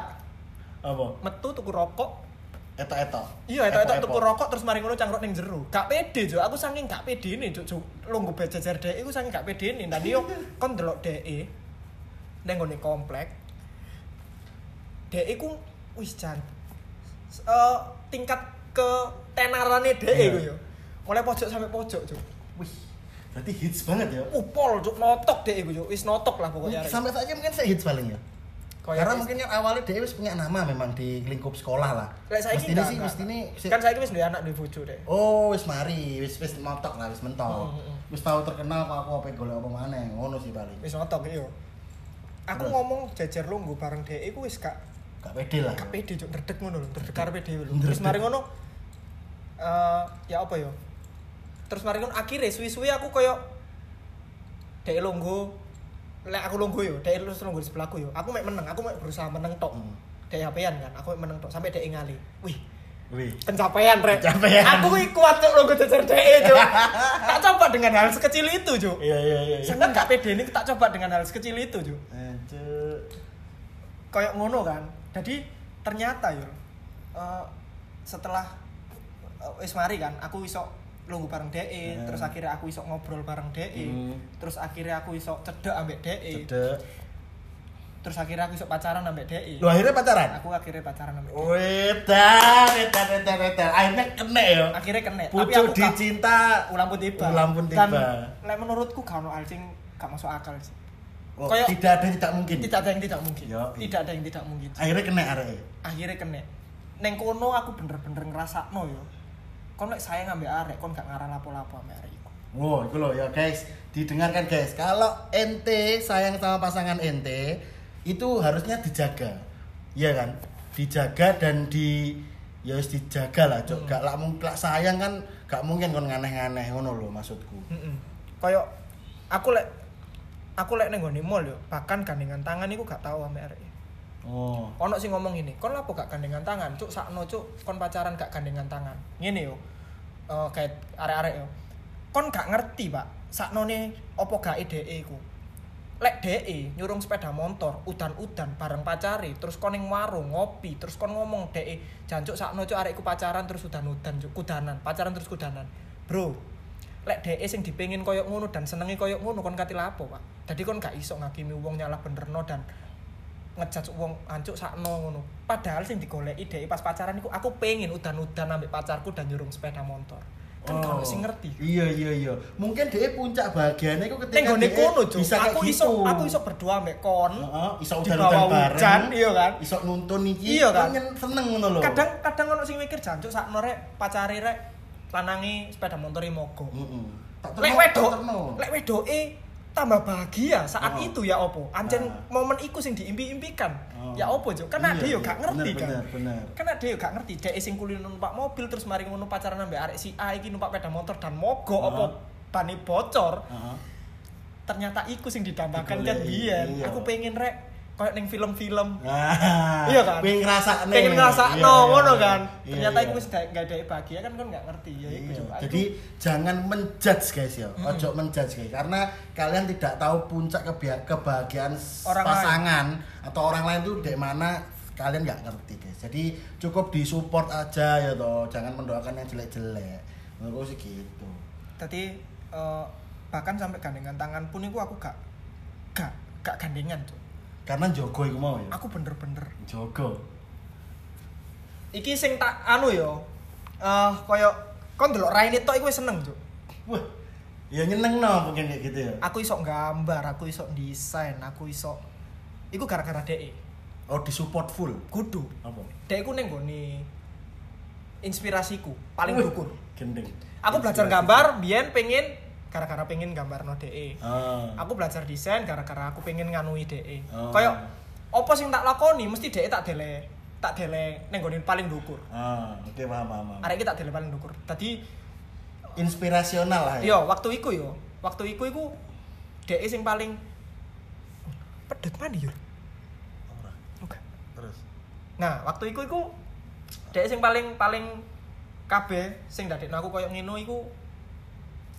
[SPEAKER 1] Apa?
[SPEAKER 2] metu tuku rokok.
[SPEAKER 1] Etok-etok.
[SPEAKER 2] Iya, itu itu
[SPEAKER 1] Epok-epok.
[SPEAKER 2] tuku rokok terus mari ngono cangkruk ning jero. Gak pede, Cuk. Aku saking gak pede nih, Cuk. Cuk. Lungguh bejejer dhek iku saking gak pede nih. Dan yo kon delok dhek ning ngone komplek. Dhek iku wis jan eh, tingkat ke tenarane
[SPEAKER 1] Iya.
[SPEAKER 2] iku yo. Mulai pojok sampai pojok, Cuk.
[SPEAKER 1] Wih. Berarti hits banget ya.
[SPEAKER 2] Upol, Cuk, notok dhek iku, Cuk. Wis notok lah pokoknya.
[SPEAKER 1] Sampai ini mungkin saya hits paling ya.
[SPEAKER 2] Kayak
[SPEAKER 1] Karena mungkin awalnya dia wis punya nama memang di lingkup sekolah lah.
[SPEAKER 2] Lek saiki
[SPEAKER 1] Mesti sih, mesti ini.
[SPEAKER 2] Kan saiki wis duwe anak duwe bojo deh.
[SPEAKER 1] Oh, wis mari, wis wis mentok lah, wis mentok.
[SPEAKER 2] Hmm, hmm, hmm.
[SPEAKER 1] Wis tahu terkenal kok aku apa golek apa maneh, ngono sih paling.
[SPEAKER 2] Wis notok iya. Aku ngomong jajar lungguh bareng dhek iku wis gak
[SPEAKER 1] Gak pede lah.
[SPEAKER 2] gak pede cuk ndredeg ngono lho ndredeg karepe dhewe lho terus mari ngono eh ya apa ya terus mari ngono akhirnya suwi-suwi aku koyo dek lungguh lek aku lungguh yo dek terus lungguh di sebelahku yo aku mek meneng aku mek berusaha meneng tok
[SPEAKER 1] Hmm.
[SPEAKER 2] dek HP-an kan aku mek meneng tok sampai dek ngali wih
[SPEAKER 1] Wih.
[SPEAKER 2] pencapaian rek
[SPEAKER 1] Pencapaian.
[SPEAKER 2] aku kuwi kuat cuk lungguh jajar dek cuk tak coba dengan hal sekecil itu cuk
[SPEAKER 1] Iya iya iya. iya.
[SPEAKER 2] seneng gak pede ini tak coba dengan hal sekecil itu cuk
[SPEAKER 1] Eh, Cuk.
[SPEAKER 2] kayak ngono kan jadi ternyata yo eh, setelah eh, wis mari kan aku iso lungguh bareng DE
[SPEAKER 1] Hmm.
[SPEAKER 2] terus akhirnya aku iso ngobrol bareng DE
[SPEAKER 1] Hmm.
[SPEAKER 2] terus akhirnya aku iso cedek ambek DE
[SPEAKER 1] Cedek.
[SPEAKER 2] terus akhirnya aku iso pacaran ambek DE
[SPEAKER 1] Lu akhirnya pacaran?
[SPEAKER 2] aku akhirnya pacaran ambek DE
[SPEAKER 1] Wedan, wedan, wedan, wedan. Akhirnya kena ya.
[SPEAKER 2] akhirnya kena tapi
[SPEAKER 1] Pucuk
[SPEAKER 2] aku gak
[SPEAKER 1] dicinta.
[SPEAKER 2] ulang pun tiba
[SPEAKER 1] Ulang pun
[SPEAKER 2] dan
[SPEAKER 1] tiba.
[SPEAKER 2] lek menurutku gak ono hal sing gak masuk akal sih
[SPEAKER 1] Oh,
[SPEAKER 2] Kayak-
[SPEAKER 1] tidak ada yang tidak mungkin.
[SPEAKER 2] tidak ada yang tidak mungkin
[SPEAKER 1] Yo, iya.
[SPEAKER 2] tidak ada yang tidak mungkin
[SPEAKER 1] Akhirnya kena arek.
[SPEAKER 2] akhirnya kena neng kono aku bener-bener ngerasa no yo kon lek sayang ambek arek kon gak ngarah lapo-lapo ambek arek iku.
[SPEAKER 1] Wow, itu loh ya guys, didengarkan guys. Kalau ente sayang sama pasangan ente, itu harusnya dijaga, Iya kan? Dijaga dan di ya harus dijaga lah, cok.
[SPEAKER 2] Hmm.
[SPEAKER 1] Gak lah mungkin lak sayang kan, gak mungkin kon nganeh-nganeh ngono loh maksudku.
[SPEAKER 2] heeh koyo aku lek aku lek neng mall yo bahkan gandengan tangan iku gak tau ambek arek.
[SPEAKER 1] Oh,
[SPEAKER 2] ono sing ngomong ini kon lapo gak gandengan tangan? Cuk sakno cuk. Kon pacaran gak gandengan tangan. Ngene yo Eh kayak arek-arek yo. Kon gak ngerti pak sakno nih opo gak ide iku. Lek DE nyurung sepeda motor udan-udan bareng pacari terus kon ning warung ngopi terus kon ngomong DE jancuk sakno cuk arekku pacaran terus udan-udan cuk kudanan pacaran terus kudanan. Bro lek DE sing dipengin koyok ngono dan senengi koyok ngono kon kati lapo pak? Jadi kon gak iso ngakimi wong nyalah benerno dan ngejudge wong ancuk sakno ngono padahal sing digoleki DE pas pacaran iku aku pengen udan-udan ambek pacarku dan nyurung sepeda motor kan gak ono sing ngerti
[SPEAKER 1] Iya iya iya. Mungkin dia puncak bahagianya itu ketika dia
[SPEAKER 2] kono, Cuk. Aku
[SPEAKER 1] gitu.
[SPEAKER 2] iso aku iso berdua ambek kon.
[SPEAKER 1] Heeh, iso
[SPEAKER 2] Di
[SPEAKER 1] udan-udan
[SPEAKER 2] bawah
[SPEAKER 1] bareng.
[SPEAKER 2] hujan, iya kan?
[SPEAKER 1] Iso nuntun iki.
[SPEAKER 2] Iya kan?
[SPEAKER 1] nyen- seneng ngono loh.
[SPEAKER 2] Kadang kadang ono sing mikir jancuk sakno rek pacare rek lanangi sepeda motor mogok.
[SPEAKER 1] Heeh. Tak
[SPEAKER 2] Lek
[SPEAKER 1] terno,
[SPEAKER 2] wedok, lek wedoke tambah bahagia saat
[SPEAKER 1] Oh.
[SPEAKER 2] itu ya opo. Ancen
[SPEAKER 1] Ah.
[SPEAKER 2] momen iku sing diimpi-impikan.
[SPEAKER 1] Oh.
[SPEAKER 2] Ya opo, Cuk? Kan
[SPEAKER 1] Iya,
[SPEAKER 2] ade yo
[SPEAKER 1] iya.
[SPEAKER 2] gak ngerti
[SPEAKER 1] Bener,
[SPEAKER 2] kan.
[SPEAKER 1] bener, bener.
[SPEAKER 2] Kan ade yo gak ngerti dek sing kulino numpak mobil terus mari ngono pacaran ambek arek si A iki numpak sepeda motor dan mogok
[SPEAKER 1] Ah.
[SPEAKER 2] opo bani bocor.
[SPEAKER 1] Heeh.
[SPEAKER 2] Ternyata iku sing didambakan kan biyen.
[SPEAKER 1] iya.
[SPEAKER 2] Aku pengen rek koyo ning film-film
[SPEAKER 1] Nah,
[SPEAKER 2] Iya kan?
[SPEAKER 1] Pengen ngerasa
[SPEAKER 2] pengen ngerasa no ngono kan ternyata
[SPEAKER 1] itu
[SPEAKER 2] iku wis gak ada bahagia kan kan nggak ngerti ya iku
[SPEAKER 1] Iya.
[SPEAKER 2] coba
[SPEAKER 1] Jadi jangan menjudge guys ya,
[SPEAKER 2] Mm-mm.
[SPEAKER 1] ojo menjudge guys karena kalian tidak tahu puncak kebahagiaan
[SPEAKER 2] Orang
[SPEAKER 1] pasangan atau orang lain tuh di mana kalian nggak ngerti guys. Jadi cukup disupport aja ya toh, jangan mendoakan yang jelek-jelek. Menurutku sih gitu.
[SPEAKER 2] tadi eh, bahkan sampai gandengan tangan pun iku aku gak gak gak gandengan tuh
[SPEAKER 1] Karena jogo iku mau ya.
[SPEAKER 2] aku bener-bener
[SPEAKER 1] Jogo.
[SPEAKER 2] iki sing tak anu yo eh koyo kon delok raine tok iku seneng cuk
[SPEAKER 1] Wah. Ya nyeneng no mungkin kayak gitu ya.
[SPEAKER 2] aku iso gambar aku iso desain aku iso iku gara-gara DE
[SPEAKER 1] Oh, disupport full.
[SPEAKER 2] kudu
[SPEAKER 1] Apa?
[SPEAKER 2] DE ku ning gone inspirasiku paling dukur
[SPEAKER 1] Gendeng.
[SPEAKER 2] aku belajar gambar biyen pengen gara-gara pengen gambar no DE
[SPEAKER 1] Ah.
[SPEAKER 2] aku belajar desain gara-gara aku pengen nganui DE
[SPEAKER 1] Oh.
[SPEAKER 2] kayak apa sing tak lakoni mesti DE tak dele tak dele ning gone paling dukur
[SPEAKER 1] Ah, oke paham paham. paham.
[SPEAKER 2] arek iki tak dele paling dukur tadi
[SPEAKER 1] Inspirasional lah ya.
[SPEAKER 2] Yo, waktu iku yo. Waktu iku iku DE sing paling pedet mana yo?
[SPEAKER 1] Ora.
[SPEAKER 2] Oke.
[SPEAKER 1] Terus.
[SPEAKER 2] Nah, waktu iku iku DE sing paling paling kabeh sing dadekno aku koyo ngeno iku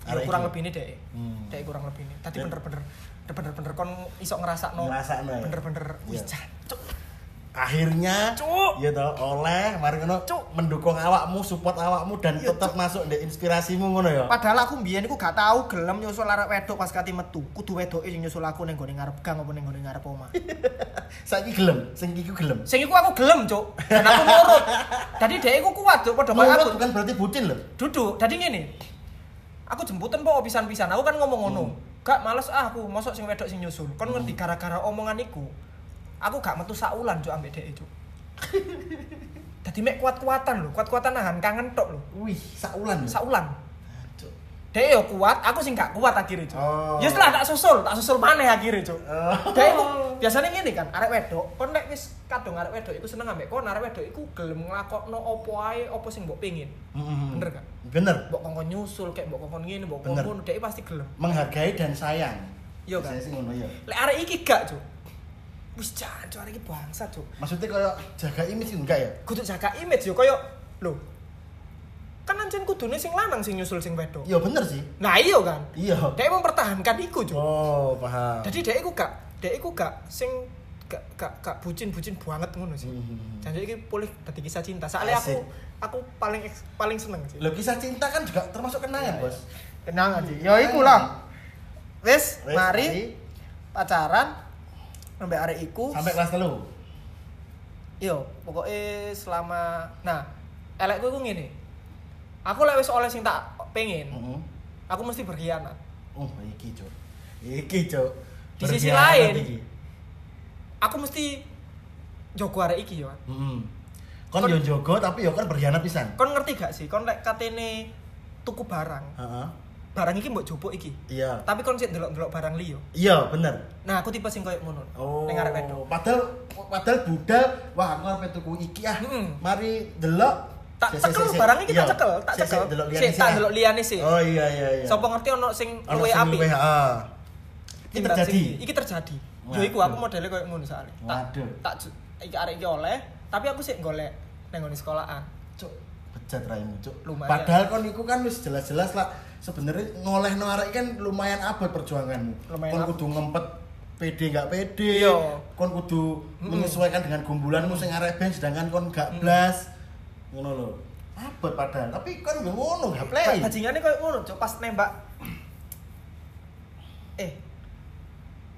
[SPEAKER 1] Arek
[SPEAKER 2] kurang lebih ini DE.
[SPEAKER 1] Hmm.
[SPEAKER 2] DE kurang lebih ini. Tadi bener-bener bener-bener kon iso ngerasakno
[SPEAKER 1] Ngerasakno ya?
[SPEAKER 2] bener-bener wis
[SPEAKER 1] Iya.
[SPEAKER 2] jancuk.
[SPEAKER 1] Akhirnya
[SPEAKER 2] Cuk.
[SPEAKER 1] ya toh oleh mari ngono
[SPEAKER 2] Cuk.
[SPEAKER 1] mendukung awakmu, support awakmu dan
[SPEAKER 2] Iya,
[SPEAKER 1] tetap masuk di inspirasimu ngono ya.
[SPEAKER 2] Padahal aku mbiyen iku gak tau gelem nyusul arek wedok pas kati metu. Kudu wedoke sing nyusul aku ning gone ngarep gang apa ning gone ngarep omah.
[SPEAKER 1] Saiki gelem, sing iki ku gelem.
[SPEAKER 2] Sing iku aku gelem, Cuk. Dan aku nurut. Dadi dhek iku kuat, Cuk, padha aku.
[SPEAKER 1] Bukan berarti bucin loh.
[SPEAKER 2] Duduk, dadi ngene. Aku jemputan po pisan-pisan. Aku kan ngomong ngono. Gak males ah aku, mosok sing wedok sing nyusul. Kon ngerti gara-gara omongan iku. Aku gak metu saulan, Cuk, ambek dhek, Cuk. Dadi mek kuat-kuatan lho, kuat-kuatan nahan kangen tok lho.
[SPEAKER 1] Wih, saulan.
[SPEAKER 2] Saulan. Dhek yo kuat, aku sing gak kuat akhirnya, Cuk.
[SPEAKER 1] Oh.
[SPEAKER 2] Ya setelah tak susul, tak susul maneh akhirnya, Cuk.
[SPEAKER 1] Oh.
[SPEAKER 2] Dhek iku biasanya ngene kan, arek wedok, kon nek wis kadung arek wedok iku seneng ambek kon, arek wedok iku gelem nglakokno opo ae, opo sing mbok pengin.
[SPEAKER 1] Mm-mm.
[SPEAKER 2] Bener gak?
[SPEAKER 1] Bener.
[SPEAKER 2] Mbok kongkon nyusul kayak mbok kongkon ngene, mbok kongkon dhek pasti gelem.
[SPEAKER 1] Menghargai dan sayang.
[SPEAKER 2] Iya kan?
[SPEAKER 1] Saya sih ngono ya.
[SPEAKER 2] Lek arek iki gak, Cuk. Wis jancuk arek iki bangsa, Cuk.
[SPEAKER 1] Maksudnya kayak jaga image enggak ya?
[SPEAKER 2] Kudu jaga image yo koyo lho. Kan ancen kudune sing lanang sing nyusul sing wedok.
[SPEAKER 1] Iya bener sih.
[SPEAKER 2] Nah iya kan.
[SPEAKER 1] Iya.
[SPEAKER 2] Dhek mempertahankan iku, Cuk.
[SPEAKER 1] Oh, paham.
[SPEAKER 2] Jadi dhek iku gak, dhek iku gak sing gak gak gak bucin-bucin banget ngono sih.
[SPEAKER 1] Hmm.
[SPEAKER 2] Janji iki pulih dadi kisah cinta. Soalnya aku aku paling paling seneng sih.
[SPEAKER 1] Lo kisah cinta kan juga termasuk kenangan,
[SPEAKER 2] Iya,
[SPEAKER 1] Bos.
[SPEAKER 2] Kenangan sih. Ya iku lah. Wis,
[SPEAKER 1] Wes,
[SPEAKER 2] mari pacaran sampai arek iku.
[SPEAKER 1] sampai kelas telu.
[SPEAKER 2] Yo, pokoknya selama nah, elekku iku ngene. Aku lek wis oleh sing tak pengen,
[SPEAKER 1] Heeh.
[SPEAKER 2] aku mesti berkhianat.
[SPEAKER 1] Oh, iki, Cuk. Iki, Cuk.
[SPEAKER 2] Di sisi lain,
[SPEAKER 1] iki.
[SPEAKER 2] Aku mesti jogo arek iki yo.
[SPEAKER 1] Heeh. Kon
[SPEAKER 2] Kon-
[SPEAKER 1] yo jogo tapi yo kan berkhianat pisan.
[SPEAKER 2] Kon ngerti gak sih? Kon lek katene tuku barang,
[SPEAKER 1] Heeh.
[SPEAKER 2] barang iki mbok jupuk iki.
[SPEAKER 1] Iya.
[SPEAKER 2] Tapi kon sik ndelok-ndelok barang liyo.
[SPEAKER 1] Iya, bener.
[SPEAKER 2] Nah, aku tipe sing koyo ngono.
[SPEAKER 1] Oh.
[SPEAKER 2] Ning arek wedok.
[SPEAKER 1] Padahal padahal budal, wah aku arep tuku iki ah.
[SPEAKER 2] Mm-mm.
[SPEAKER 1] Mari delok.
[SPEAKER 2] Tak cekel
[SPEAKER 1] sik, sik.
[SPEAKER 2] barang iki tak
[SPEAKER 1] Iya.
[SPEAKER 2] cekel, tak cekel.
[SPEAKER 1] delok
[SPEAKER 2] Sik, tak delok liyane sih.
[SPEAKER 1] Oh iya iya iya.
[SPEAKER 2] Sopo ngerti ono sing luwe.
[SPEAKER 1] Ini
[SPEAKER 2] Timbang
[SPEAKER 1] terjadi.
[SPEAKER 2] Iki terjadi. Yo iku aku modelnya koyo ngono. Tak
[SPEAKER 1] Waduh.
[SPEAKER 2] tak iki arek iki oleh, tapi aku sik golek nang sekolahan.
[SPEAKER 1] Cuk, bejat raimu, Cuk.
[SPEAKER 2] Lumayan.
[SPEAKER 1] Padahal kon iku kan wis jelas-jelas lah sebenarnya ngolehno arek kan lumayan abot perjuanganmu.
[SPEAKER 2] Lumayan
[SPEAKER 1] kon kudu ngempet pede nggak pede.
[SPEAKER 2] Iya.
[SPEAKER 1] Kon kudu menyesuaikan dengan gumbulanmu sing arek ben sedangkan kon gak blas. Ngono lho. Abot padahal, tapi kon yo ngono gak play.
[SPEAKER 2] Ba- Bajingannya koyo ngono, Cuk, pas nembak. Eh.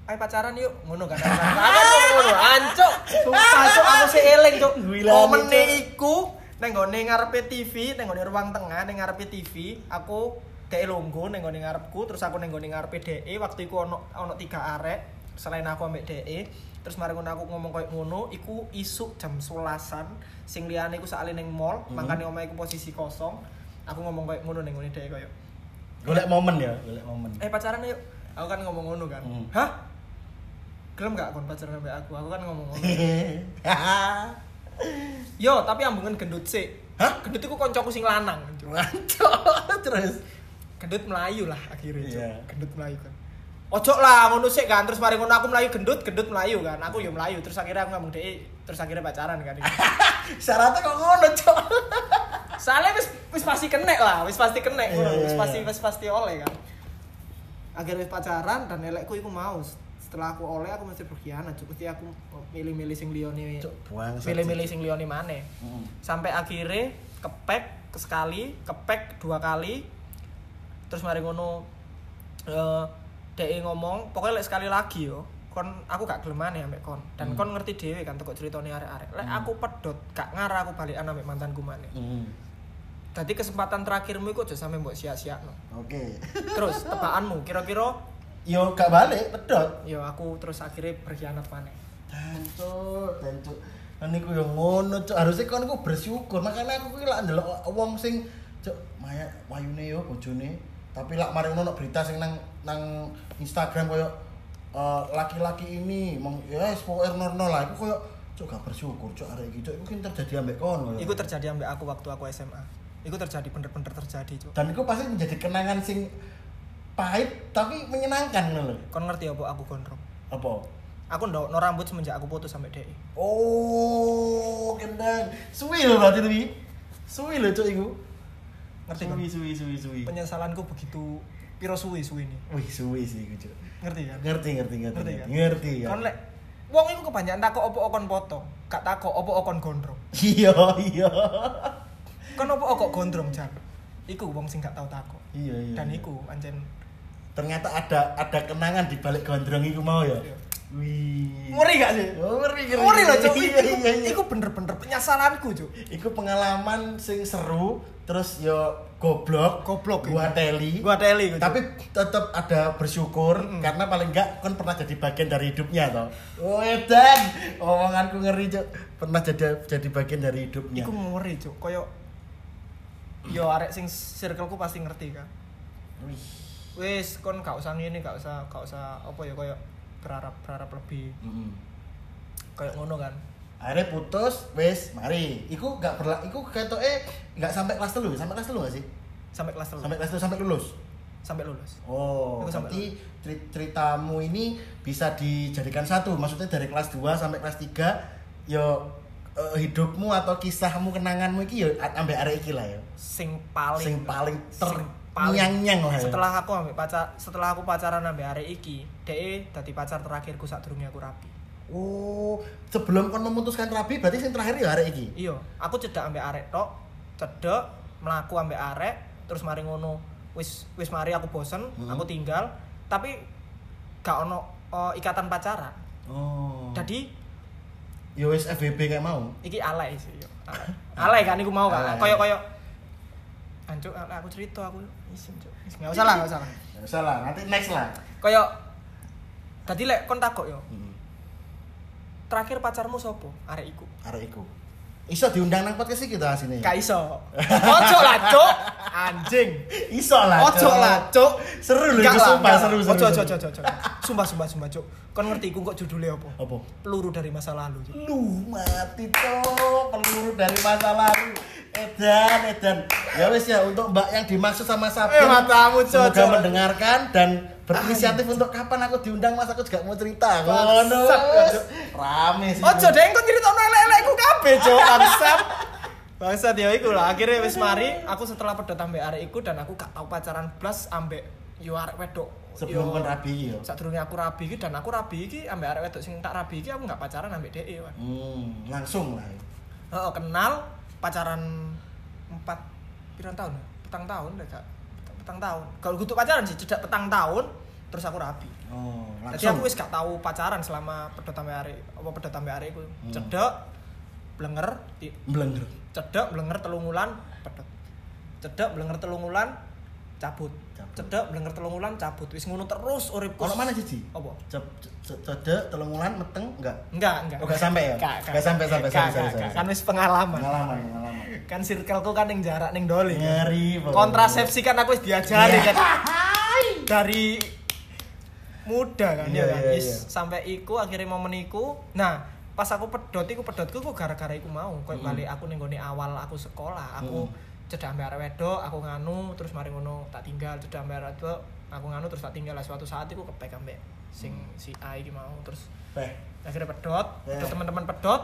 [SPEAKER 2] Ayo pacaran yuk, ngono kan. Aku tuh ngono, ancuk. Sumpah cuk aku sih eling Momene
[SPEAKER 1] Cuk.
[SPEAKER 2] iku neng gone ngarepe TV, neng gone ruang tengah, neng ngarepe TV, aku dhek lungguh neng gone ngarepku, terus aku neng gone ngarepe DE, waktu iku ono ono tiga arek selain aku ambek DE. Terus mari aku ngomong koyo ngono, iku isuk jam 11-an, sing liyane iku sakale ning mall,
[SPEAKER 1] Hmm.
[SPEAKER 2] makane omahe iku posisi kosong. Aku ngomong koyo ngono ning gone DE koyo,
[SPEAKER 1] Golek momen ya, golek momen.
[SPEAKER 2] "Eh pacaran yuk." Aku kan ngomong ngono kan.
[SPEAKER 1] Hmm.
[SPEAKER 2] Hah? Gelem gak kon pacaran ambek aku? Aku kan ngomong ngono. Yo, tapi ambungan gendut sih.
[SPEAKER 1] Hah?
[SPEAKER 2] Gendut iku koncoku sing lanang.
[SPEAKER 1] Terus.
[SPEAKER 2] Gendut melayu lah akhirnya.
[SPEAKER 1] Iya.
[SPEAKER 2] Gendut melayu kan. Ojo lah ngono sih kan terus mari ngono aku melayu gendut, gendut melayu kan. Aku yo melayu terus akhirnya aku ngomong dhek terus akhirnya pacaran kan.
[SPEAKER 1] Syaratnya kok ngono, Cuk.
[SPEAKER 2] Soalnya wis wis pasti kena lah, wis pasti kena,
[SPEAKER 1] Iya, iya,
[SPEAKER 2] wis pasti
[SPEAKER 1] iya.
[SPEAKER 2] wis pasti oleh kan. Akhirnya wis pacaran dan elekku iku mau. Setelah aku oleh aku mesti berkhianat, cuk. Mesti aku milih-milih sing liyane.
[SPEAKER 1] Buang.
[SPEAKER 2] Milih-milih sing liyane maneh.
[SPEAKER 1] Heeh.
[SPEAKER 2] Sampai akhirnya kepek sekali, kepek dua kali. Terus mari ngono eh DE ngomong, pokoknya lek sekali lagi yo. Kon aku gak gelem maneh ambek kon. Dan
[SPEAKER 1] Hmm.
[SPEAKER 2] kon ngerti dhewe kan teko ceritane arek-arek. Lek
[SPEAKER 1] Hmm.
[SPEAKER 2] aku pedot, gak ngarah aku balikan ambek mantanku maneh.
[SPEAKER 1] Heeh.
[SPEAKER 2] Tadi kesempatan terakhirmu iku aja sampe mbok sia-siakno.
[SPEAKER 1] Oke.
[SPEAKER 2] Terus tebakanmu kira-kira
[SPEAKER 1] Yo gak balik, pedot.
[SPEAKER 2] yo aku terus akhirnya berkhianat maneh.
[SPEAKER 1] Dancuk, dancuk. Kan iku yo ngono, Cuk. Harusnya kon iku bersyukur. Makanya aku ki lak ndelok wong sing Cuk, maya wayune yo bojone. Tapi lak mari ngono berita sing nang nang Instagram koyo eh, laki-laki ini meng ya wis pokoke normal lah. Iku koyo Cuk gak bersyukur, arek iki. Cuk iku kan terjadi ambek kon koyo.
[SPEAKER 2] Iku terjadi ambek aku waktu aku SMA. Iku terjadi bener-bener terjadi, Cuk.
[SPEAKER 1] Dan itu pasti menjadi kenangan sing pahit tapi menyenangkan lho.
[SPEAKER 2] Kon ngerti apa aku gondrong?
[SPEAKER 1] Apa?
[SPEAKER 2] Aku ndok no rambut semenjak aku putus sampai DE.
[SPEAKER 1] Oh, kendang. Suwi lho berarti tuh. Wi. Suwi lho cuk iku.
[SPEAKER 2] Ngerti kan?
[SPEAKER 1] Suwi suwi suwi suwi.
[SPEAKER 2] Penyesalanku begitu piro suwi suwi ini.
[SPEAKER 1] Wih, suwi sih cuk.
[SPEAKER 2] Ngerti kan?
[SPEAKER 1] Ngerti ngerti ngerti.
[SPEAKER 2] Ngerti
[SPEAKER 1] Ngerti,
[SPEAKER 2] kan?
[SPEAKER 1] ngerti ya.
[SPEAKER 2] Kon lek wong iku kebanyakan takok opo okon potong, gak takok opo okon gondrong.
[SPEAKER 1] Iya, iya.
[SPEAKER 2] Kon opo okok gondrong jan. Iku wong sing gak tau takok.
[SPEAKER 1] Iya, iya.
[SPEAKER 2] Dan
[SPEAKER 1] iya.
[SPEAKER 2] iku anjen
[SPEAKER 1] ternyata ada ada kenangan di balik gondrong iku mau ya.
[SPEAKER 2] Iya.
[SPEAKER 1] Wih.
[SPEAKER 2] ngeri gak sih?
[SPEAKER 1] Oh, ngeri ngeri.
[SPEAKER 2] Ngeri loh, Cuk.
[SPEAKER 1] Iya, iya, iya.
[SPEAKER 2] Iku bener-bener penyesalanku, Cuk.
[SPEAKER 1] Iku pengalaman sing seru, terus yo goblok,
[SPEAKER 2] Goblok,
[SPEAKER 1] gua
[SPEAKER 2] iya.
[SPEAKER 1] teli.
[SPEAKER 2] Gua teli Cuk.
[SPEAKER 1] tapi tetap ada bersyukur
[SPEAKER 2] Mm-mm.
[SPEAKER 1] karena paling enggak kan pernah jadi bagian dari hidupnya toh. Oh edan, omonganku ngeri cuk. Pernah jadi jadi bagian dari hidupnya.
[SPEAKER 2] iku ngeri, Cuk. Koyo yo arek sing circleku pasti ngerti kan.
[SPEAKER 1] Wih.
[SPEAKER 2] Wis kon gak usah ngene, gak usah gak usah apa ya koyo berharap berharap lebih
[SPEAKER 1] Mm-mm.
[SPEAKER 2] kayak ngono kan.
[SPEAKER 1] Akhirnya putus, wes, mari. Iku gak berla, iku ketoke nggak sampai kelas telu, sampai kelas telu gak sih?
[SPEAKER 2] Sampai kelas 3.
[SPEAKER 1] Sampai kelas telu sampai lulus.
[SPEAKER 2] sampai lulus.
[SPEAKER 1] Oh,
[SPEAKER 2] sampai
[SPEAKER 1] berarti ceri- ceritamu ini bisa dijadikan satu. Maksudnya dari kelas 2 sampai kelas 3 yo eh, hidupmu atau kisahmu kenanganmu iki yo ambek arek iki lah yo.
[SPEAKER 2] Sing paling
[SPEAKER 1] Sing paling ter
[SPEAKER 2] Sing paling-
[SPEAKER 1] nyang-nyang lah. ya.
[SPEAKER 2] setelah aku ambek pacar setelah aku pacaran ambek arek iki, DE dadi pacar terakhirku sadurunge aku rapi.
[SPEAKER 1] Oh, sebelum kon memutuskan rabi berarti sing terakhir ya arek iki.
[SPEAKER 2] Iya, aku cedak ambek arek tok, cedek melaku ambek arek, terus mari ngono, wis wis mari aku bosen,
[SPEAKER 1] Hmm.
[SPEAKER 2] aku tinggal, tapi gak ono eh, ikatan pacaran.
[SPEAKER 1] Oh.
[SPEAKER 2] Jadi
[SPEAKER 1] yo wis FBB kayak mau.
[SPEAKER 2] iki alay sih yo. Alay. alay kan iku mau kan. Koyo koyo Anjuk, aku cerita aku isin, Cuk. Enggak usah lah, enggak usah lah.
[SPEAKER 1] Ya usah lah, nanti next lah.
[SPEAKER 2] Koyo Tadi lek kon takok yo,
[SPEAKER 1] Hmm.
[SPEAKER 2] terakhir pacarmu sopo? Arek iku.
[SPEAKER 1] Arek iku. Iso diundang nang podcast iki kita sini.
[SPEAKER 2] Gak iso. Ojo lah, Cuk. Anjing.
[SPEAKER 1] Iso lah.
[SPEAKER 2] Ojo lah, Cuk.
[SPEAKER 1] Seru lho
[SPEAKER 2] Enggak
[SPEAKER 1] iku sumpah
[SPEAKER 2] enggak
[SPEAKER 1] seru seru.
[SPEAKER 2] Ojo ojo ojo ojo. Sumpah sumpah sumpah, Cuk. Kon ngerti iku kok judulnya apa?
[SPEAKER 1] Apa?
[SPEAKER 2] Peluru dari masa lalu, Cuk.
[SPEAKER 1] Lu mati tuh peluru dari masa lalu. Edan, edan. Ya wis ya untuk Mbak yang dimaksud sama Sabin.
[SPEAKER 2] Eh, matamu, Cok,
[SPEAKER 1] Semoga
[SPEAKER 2] Cok.
[SPEAKER 1] mendengarkan dan berinisiatif untuk kapan aku diundang Mas aku juga mau cerita.
[SPEAKER 2] Bangsat,
[SPEAKER 1] Ngono.
[SPEAKER 2] Cok.
[SPEAKER 1] Rame sih.
[SPEAKER 2] Ojo deh kok nyeritakno elek-elekku kabeh, Cuk. Bangsat. Bangsat ya iku lah. Akhirnya wis mari aku setelah pedot ambek arek iku dan aku gak tau pacaran blas ambek yo arek wedok.
[SPEAKER 1] Sebelum kon rabi yo.
[SPEAKER 2] Sadurunge aku rabi iki dan aku rabi iki ambek arek wedok sing tak rabi iki aku gak pacaran ambek Wan.
[SPEAKER 1] Hmm, langsung lah.
[SPEAKER 2] Heeh, kenal pacaran empat pirang tahun ya? Petang tahun deh kak petang tahun kalau gue pacaran sih cedak petang tahun terus aku rapi
[SPEAKER 1] Oh,
[SPEAKER 2] jadi
[SPEAKER 1] langsung.
[SPEAKER 2] aku wis gak tahu pacaran selama pedot sampai hari apa pedot sampai hari itu
[SPEAKER 1] Hmm.
[SPEAKER 2] cedek blenger
[SPEAKER 1] Blenger.
[SPEAKER 2] cedek blenger telungulan pedot cedek blenger telungulan Cabut. Cedek blenger telungulan cabut wis ngono terus uripku
[SPEAKER 1] Ono mana siji?
[SPEAKER 2] apa
[SPEAKER 1] Cedek, telung wulan, meteng, enggak?
[SPEAKER 2] enggak enggak
[SPEAKER 1] Oh, enggak sampai ya?
[SPEAKER 2] Enggak,
[SPEAKER 1] sampai, sampai, sampai,
[SPEAKER 2] kan wis pengalaman
[SPEAKER 1] Pengalaman, pengalaman.
[SPEAKER 2] kan circleku kan yang jarak ning doli.
[SPEAKER 1] Ngeri.
[SPEAKER 2] kontrasepsi kan aku wis diajari
[SPEAKER 1] Iya.
[SPEAKER 2] kan dari muda kan
[SPEAKER 1] Iya,
[SPEAKER 2] ya kan
[SPEAKER 1] iya,
[SPEAKER 2] Wis sampai iku akhirnya momen iku nah pas aku pedot iku pedotku kok gara-gara iku mau koyo balik aku ning awal aku sekolah aku
[SPEAKER 1] Mm.
[SPEAKER 2] Cedak ambek arek wedok aku nganu terus mari ngono tak tinggal cedak ambek arek wedok aku nganu terus tak tinggal lah suatu saat iku kepek ambek sing si A iki mau terus
[SPEAKER 1] Beh,
[SPEAKER 2] akhirnya pedot
[SPEAKER 1] Eh.
[SPEAKER 2] terus teman-teman pedot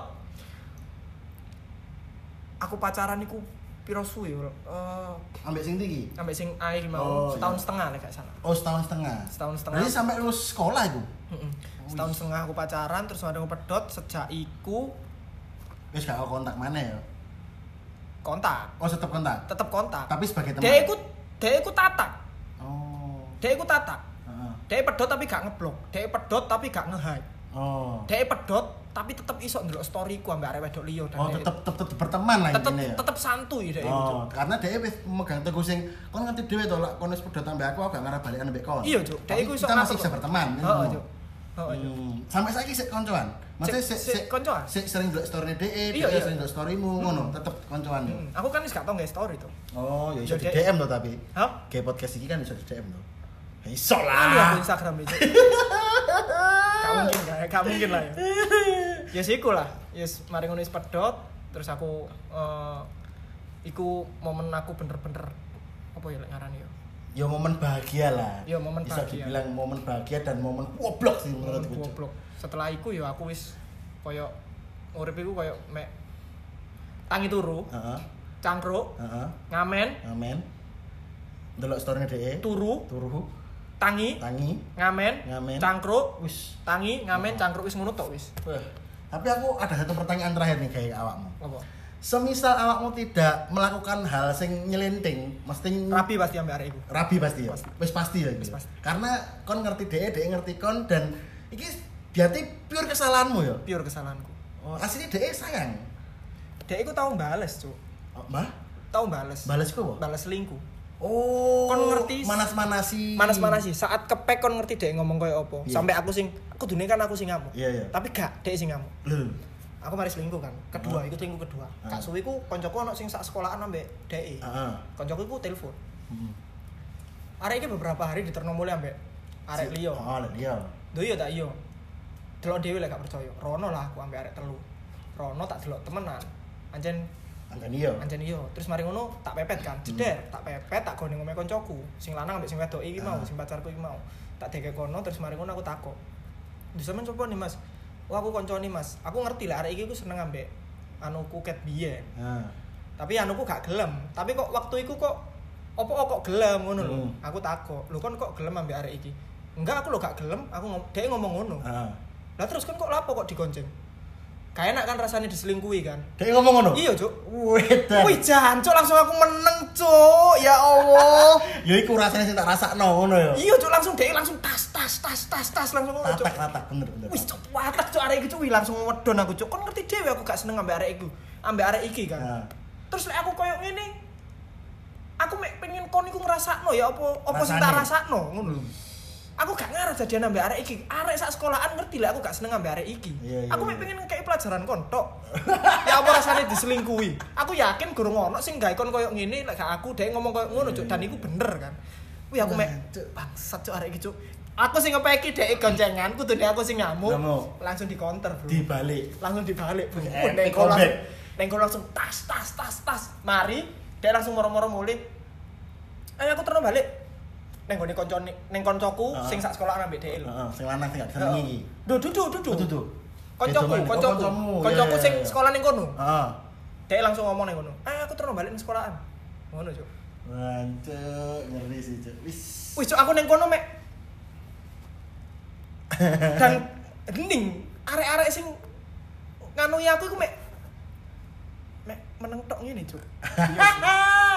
[SPEAKER 2] aku pacaran iku piro suwe eh
[SPEAKER 1] ambek sing tinggi.
[SPEAKER 2] sampai sing A iki mau
[SPEAKER 1] Oh,
[SPEAKER 2] setahun
[SPEAKER 1] iya.
[SPEAKER 2] setengah lah gak salah
[SPEAKER 1] Oh, setahun setengah.
[SPEAKER 2] setahun setengah
[SPEAKER 1] Berarti sampai lulus sekolah itu.
[SPEAKER 2] Mm-mm. setahun setengah aku pacaran terus ada aku pedot sejak iku
[SPEAKER 1] Wis gak kau kontak mana ya?
[SPEAKER 2] Kontak
[SPEAKER 1] Oh, tetap kontak.
[SPEAKER 2] tetep kontak
[SPEAKER 1] Tapi sebagai teman.
[SPEAKER 2] dia ikut dia ikut tatak
[SPEAKER 1] Oh.
[SPEAKER 2] dia ikut tatak
[SPEAKER 1] Heeh.
[SPEAKER 2] dia pedot tapi gak ngeblok dia pedot tapi gak nge-hide
[SPEAKER 1] Oh.
[SPEAKER 2] dia pedot tapi tetep iso ndelok storyku ambek arek wedok liya
[SPEAKER 1] Oh, tetep tetep berteman lah
[SPEAKER 2] tetep
[SPEAKER 1] ya.
[SPEAKER 2] tetep santuy Cuk.
[SPEAKER 1] Oh, karena dia wis megang teguh sing kon ngerti dhewe to lek kon wis padha tambah aku aku gak ngarah balikan mbek kon.
[SPEAKER 2] Iya, Cuk.
[SPEAKER 1] Tapi
[SPEAKER 2] iku iso
[SPEAKER 1] kita masih bisa berteman.
[SPEAKER 2] Heeh,
[SPEAKER 1] ngono.
[SPEAKER 2] Cuk. Heeh, Cuk.
[SPEAKER 1] Hmm, Sampai saiki sik koncoan. Maksudnya
[SPEAKER 2] Sik-
[SPEAKER 1] sik
[SPEAKER 2] koncoan?
[SPEAKER 1] Sik sering ndelok story DE,
[SPEAKER 2] Iya,
[SPEAKER 1] dia
[SPEAKER 2] iya.
[SPEAKER 1] sering ndelok storymu ngono, tetep koncoan yo.
[SPEAKER 2] Hmm, aku kan wis gak tau nge story tuh.
[SPEAKER 1] Oh, ya iso di DM to tapi.
[SPEAKER 2] Hah?
[SPEAKER 1] Kayak podcast ini kan iso di DM to. Ya Iso
[SPEAKER 2] aku
[SPEAKER 1] lah.
[SPEAKER 2] Instagram itu. Gak mungkin gak, gak mungkin lah ya. Ya sih iku lah. Yes, mari ngono wis pedot, terus aku eh iku momen aku bener-bener apa ya lek ngarani ya.
[SPEAKER 1] Ya momen bahagia lah.
[SPEAKER 2] Ya, momen
[SPEAKER 1] Bisa
[SPEAKER 2] bahagia.
[SPEAKER 1] dibilang momen bahagia dan momen goblok sih menurutku. Cuk.
[SPEAKER 2] Goblok. Setelah iku ya aku wis koyo urip iku koyo mek tangi turu,
[SPEAKER 1] Heeh.
[SPEAKER 2] cangkruk,
[SPEAKER 1] Heeh.
[SPEAKER 2] ngamen,
[SPEAKER 1] Amin. Delok story DE.
[SPEAKER 2] turu,
[SPEAKER 1] Turu.
[SPEAKER 2] tangi,
[SPEAKER 1] Tangi.
[SPEAKER 2] ngamen,
[SPEAKER 1] Ngamen.
[SPEAKER 2] cangkruk,
[SPEAKER 1] Wis.
[SPEAKER 2] tangi, ngamen, cangkruk wis ngono tok wis.
[SPEAKER 1] Wah. Tapi aku ada satu pertanyaan terakhir nih kayak awakmu.
[SPEAKER 2] Apa?
[SPEAKER 1] Semisal awakmu tidak melakukan hal sing nyelenting, mesti
[SPEAKER 2] Rapi pasti ambek arek iku.
[SPEAKER 1] rabi pasti ya. Wis pasti ya. Gitu.
[SPEAKER 2] pasti.
[SPEAKER 1] Karena kon ngerti DE, DE ngerti kon dan iki berarti pure kesalahanmu ya.
[SPEAKER 2] Pure kesalahanku.
[SPEAKER 1] Oh, asli DE sayang.
[SPEAKER 2] Dia iku tau bales, Cuk.
[SPEAKER 1] Oh, Mbah,
[SPEAKER 2] Tau bales.
[SPEAKER 1] balas ku?
[SPEAKER 2] Bales selingkuh.
[SPEAKER 1] Oh,
[SPEAKER 2] Kon ngerti-
[SPEAKER 1] manas-manasi.
[SPEAKER 2] Manas-manas sih. Saat kepek kon ngerti dek ngomong koyo apa.
[SPEAKER 1] Iya.
[SPEAKER 2] Sampai aku sing aku dunia kan aku sing ngamuk.
[SPEAKER 1] Iya, iya.
[SPEAKER 2] Tapi gak dek sing ngamuk.
[SPEAKER 1] Lho.
[SPEAKER 2] Aku mari selingkuh kan. Kedua,
[SPEAKER 1] Ah.
[SPEAKER 2] iku selingkuh kedua.
[SPEAKER 1] Ah.
[SPEAKER 2] Kak suwi ku koncoku ono sing sak sekolahan ambek dek.
[SPEAKER 1] Heeh.
[SPEAKER 2] Koncoku ku telepon.
[SPEAKER 1] Hmm.
[SPEAKER 2] Arek iki beberapa hari diterno mulai ambek arek liya.
[SPEAKER 1] Oh, liya.
[SPEAKER 2] Lho iya tak iya. Delok dhewe lek gak percaya. Rono lah aku ambek arek telu. Rono tak delok temenan. Anjen
[SPEAKER 1] Anten iya.
[SPEAKER 2] anjen iya. Terus mari ngono tak pepet kan. Jeder, tak pepet tak gone ngomong koncoku. Sing lanang ambek sing wedok iki mau, sing pacarku iki mau. Tak deke kono terus mari ngono aku takok. Di sampean sapa nih, Mas? Wah, aku koncone, Mas. Aku ngerti lah arek iki ku seneng ambek anuku ket biyen.
[SPEAKER 1] Nah.
[SPEAKER 2] Tapi anuku gak gelem. Tapi kok waktu iku kok opo kok gelem ngono lho.
[SPEAKER 1] Hmm.
[SPEAKER 2] Aku takok, "Lho kon kok gelem ambek arek iki?" Enggak, aku lho gak gelem. Aku ngom dhek ngomong ngono.
[SPEAKER 1] Heeh.
[SPEAKER 2] Lah terus kan kok lapo kok digonceng? Kayak enak kan rasanya diselingkuhi kan?
[SPEAKER 1] Dek ngomong ngono.
[SPEAKER 2] Iya, Cuk.
[SPEAKER 1] Wedan.
[SPEAKER 2] Wih, jancuk langsung aku meneng, Cuk. Ya Allah.
[SPEAKER 1] Ya iku rasane sing tak rasakno ngono ya.
[SPEAKER 2] iya, Cuk, langsung dhek langsung tas tas tas tas tas langsung ngono, Cuk.
[SPEAKER 1] Tatak bener bener.
[SPEAKER 2] Wis cuk watak cuk arek iki cuk langsung wedon aku cuk. Kon ngerti dhewe aku gak seneng ambek arek iku. Ambek arek iki kan.
[SPEAKER 1] Nah.
[SPEAKER 2] Terus lek aku koyo ngene aku mek pengen kon iku ngrasakno ya apa apa sing tak rasakno ngono lho. Aku gak ngarep jadian ambek arek iki. Arek sak sekolahan ngerti lah aku gak seneng ambek arek iki.
[SPEAKER 1] Iya, iya,
[SPEAKER 2] aku mek
[SPEAKER 1] iya.
[SPEAKER 2] pengen kayak pelajaran kon tok. ya apa rasane diselingkuhi. Aku yakin gurung ono sing gawe kon koyo ngene lek gak aku dhek ngomong koyo ngono cuk dan iku bener kan. Wih aku mek
[SPEAKER 1] Cuk.
[SPEAKER 2] bangsat cuk arek iki cuk. Aku sing ngepeki dhek goncengan, kudune aku sing ngamuk. Langsung di counter, Bro.
[SPEAKER 1] Dibalik.
[SPEAKER 2] langsung dibalik, Bro. Nengko langsung nengko langsung tas tas tas tas. Mari, dia langsung moro-moro mulih. Ayo aku terus balik. Neng gone koncone, neng koncoku
[SPEAKER 1] Ah.
[SPEAKER 2] sing sak sekolah ambek dhek lho.
[SPEAKER 1] Heeh, sing lanang sing gak disenengi iki.
[SPEAKER 2] Duh.
[SPEAKER 1] Oh,
[SPEAKER 2] koncoku.
[SPEAKER 1] koncomu.
[SPEAKER 2] Koncoku
[SPEAKER 1] Iya,
[SPEAKER 2] sing
[SPEAKER 1] iya, iya.
[SPEAKER 2] sekolah ning kono.
[SPEAKER 1] Heeh.
[SPEAKER 2] Dhek langsung ngomong ning kono. Ayo aku terus balik ning sekolahan. Ngono, Cuk.
[SPEAKER 1] Wancuk, ngeri sih, Cuk. Wis.
[SPEAKER 2] Wih, Cuk, aku ning kono mek dan hening arek-arek sing nganui aku iku mek mek meneng tok ngene, Cuk.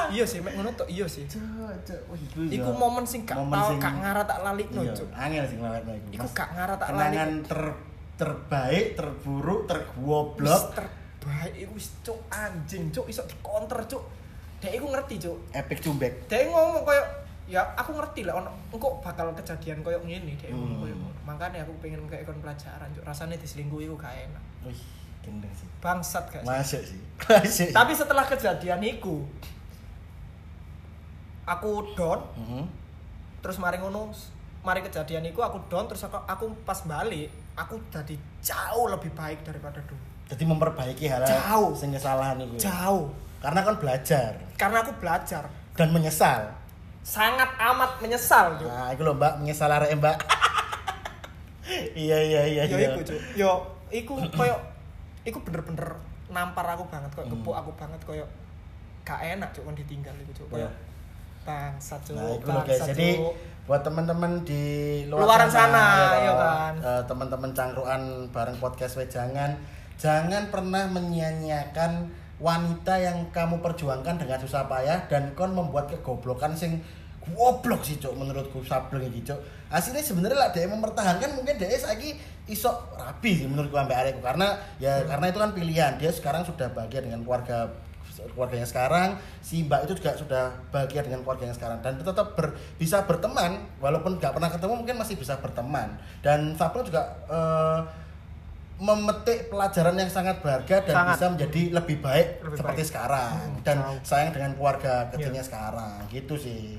[SPEAKER 2] Iya sih, mek ngono tok iya sih.
[SPEAKER 1] Cuk, cuk. Wih, iku ya.
[SPEAKER 2] momen sing gak tau
[SPEAKER 1] sing-
[SPEAKER 2] gak ngara tak lalikno,
[SPEAKER 1] Iya,
[SPEAKER 2] Cuk.
[SPEAKER 1] angel sing lawetno iku.
[SPEAKER 2] Iku gak ngara tak
[SPEAKER 1] Kenangan
[SPEAKER 2] lalik.
[SPEAKER 1] ter terbaik, terburuk, tergoblok,
[SPEAKER 2] terbaik iku wis cuk anjing, cuk iso dikonter, cuk. Dek iku ngerti, cuk.
[SPEAKER 1] epic comeback.
[SPEAKER 2] Dek ngomong koyo ya aku ngerti lah ono engko bakal kejadian koyo ngene dek ngomong
[SPEAKER 1] Hmm.
[SPEAKER 2] koyo ngono. Makanya aku pengen kayak kon pelajaran, cuk. Rasane diselingkuhi iku gak enak.
[SPEAKER 1] Wih, gendeng sih.
[SPEAKER 2] Bangsat gak sih?
[SPEAKER 1] Masuk sih. Masuk.
[SPEAKER 2] Tapi setelah kejadian iku aku down,
[SPEAKER 1] Heeh.
[SPEAKER 2] terus mari ngono mari kejadian iku aku down terus aku, aku pas balik aku jadi jauh lebih baik daripada dulu
[SPEAKER 1] Jadi memperbaiki hal
[SPEAKER 2] Jauh.
[SPEAKER 1] sing kesalahan itu.
[SPEAKER 2] jauh
[SPEAKER 1] Karena kan belajar
[SPEAKER 2] karena aku belajar
[SPEAKER 1] dan menyesal.
[SPEAKER 2] Sangat amat menyesal Cuk.
[SPEAKER 1] Nah, itu loh Mbak, menyesal arek Mbak. iya iya iya
[SPEAKER 2] yo
[SPEAKER 1] iya.
[SPEAKER 2] iku yo iku koyo iku bener-bener nampar aku banget koyo
[SPEAKER 1] Hmm.
[SPEAKER 2] aku banget koyo gak enak cuk kon ditinggal iku cuk koyo
[SPEAKER 1] Iya.
[SPEAKER 2] bangsat cuk
[SPEAKER 1] Nah, itu loh guys. Jadi buat teman-teman di luar
[SPEAKER 2] Luaran sana,
[SPEAKER 1] ya
[SPEAKER 2] iya
[SPEAKER 1] toh,
[SPEAKER 2] kan.
[SPEAKER 1] eh, teman-teman cangkruan bareng podcast Wejangan, jangan pernah menyia-nyiakan wanita yang kamu perjuangkan dengan susah payah dan kon membuat kegoblokan sing goblok sih cok menurutku. Sableng iki cok aslinya sebenarnya lah dia mempertahankan mungkin dia lagi iso rapi sih menurutku sampai arekku. Karena ya karena itu kan pilihan. Dia sekarang sudah bahagia dengan keluarga keluarganya sekarang. Si mbak itu juga sudah bahagia dengan keluarganya sekarang. Dan tetap ber- bisa berteman. Walaupun nggak pernah ketemu mungkin masih bisa berteman. Dan Sableng juga eh, memetik pelajaran yang sangat berharga dan
[SPEAKER 2] Sangat.
[SPEAKER 1] bisa menjadi lebih baik
[SPEAKER 2] Lebih
[SPEAKER 1] seperti
[SPEAKER 2] baik.
[SPEAKER 1] sekarang
[SPEAKER 2] Hmm,
[SPEAKER 1] dan sayang dengan keluarga kecilnya sekarang gitu sih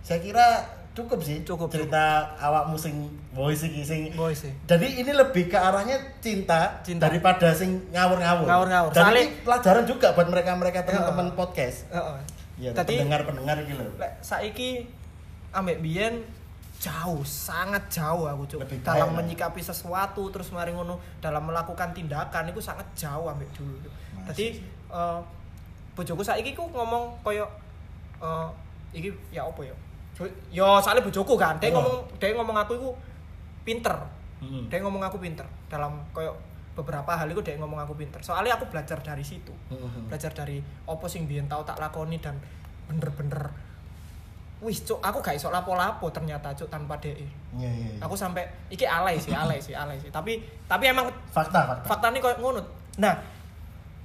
[SPEAKER 1] saya kira cukup sih
[SPEAKER 2] Cukup,
[SPEAKER 1] cerita awak musim boy sih sing
[SPEAKER 2] Boy sih.
[SPEAKER 1] jadi ini lebih ke arahnya cinta,
[SPEAKER 2] Cinta.
[SPEAKER 1] daripada sing ngawur-ngawur.
[SPEAKER 2] Ngawur-ngawur.
[SPEAKER 1] Dan
[SPEAKER 2] Soalnya-
[SPEAKER 1] ini pelajaran juga buat mereka-mereka teman-teman podcast.
[SPEAKER 2] Heeh.
[SPEAKER 1] Ya,
[SPEAKER 2] Tadi
[SPEAKER 1] pendengar-pendengar gitu loh.
[SPEAKER 2] saiki ambek biyen jauh, sangat jauh aku cuk.
[SPEAKER 1] Lebih
[SPEAKER 2] Dalam
[SPEAKER 1] lah.
[SPEAKER 2] menyikapi sesuatu terus mari ngono dalam melakukan tindakan itu sangat jauh ambek dulu. Jadi eh bojoku saiki ku ngomong koyo eh iki ya apa ya? Yo soalnya bojoku kan, dia
[SPEAKER 1] Oh.
[SPEAKER 2] ngomong dia ngomong aku iku pinter.
[SPEAKER 1] Mm-mm.
[SPEAKER 2] Dia ngomong aku pinter dalam koyo beberapa hal itu dia ngomong aku pinter. Soalnya aku belajar dari situ.
[SPEAKER 1] Mm-mm.
[SPEAKER 2] belajar dari opo sing biyen tau tak lakoni dan bener-bener wis cuk aku gak iso lapo-lapo ternyata cuk tanpa DE
[SPEAKER 1] Iya, iya. iya.
[SPEAKER 2] aku sampai iki alay sih alay sih alay sih tapi tapi emang
[SPEAKER 1] fakta, fakta.
[SPEAKER 2] fakta ini kayak ngono nah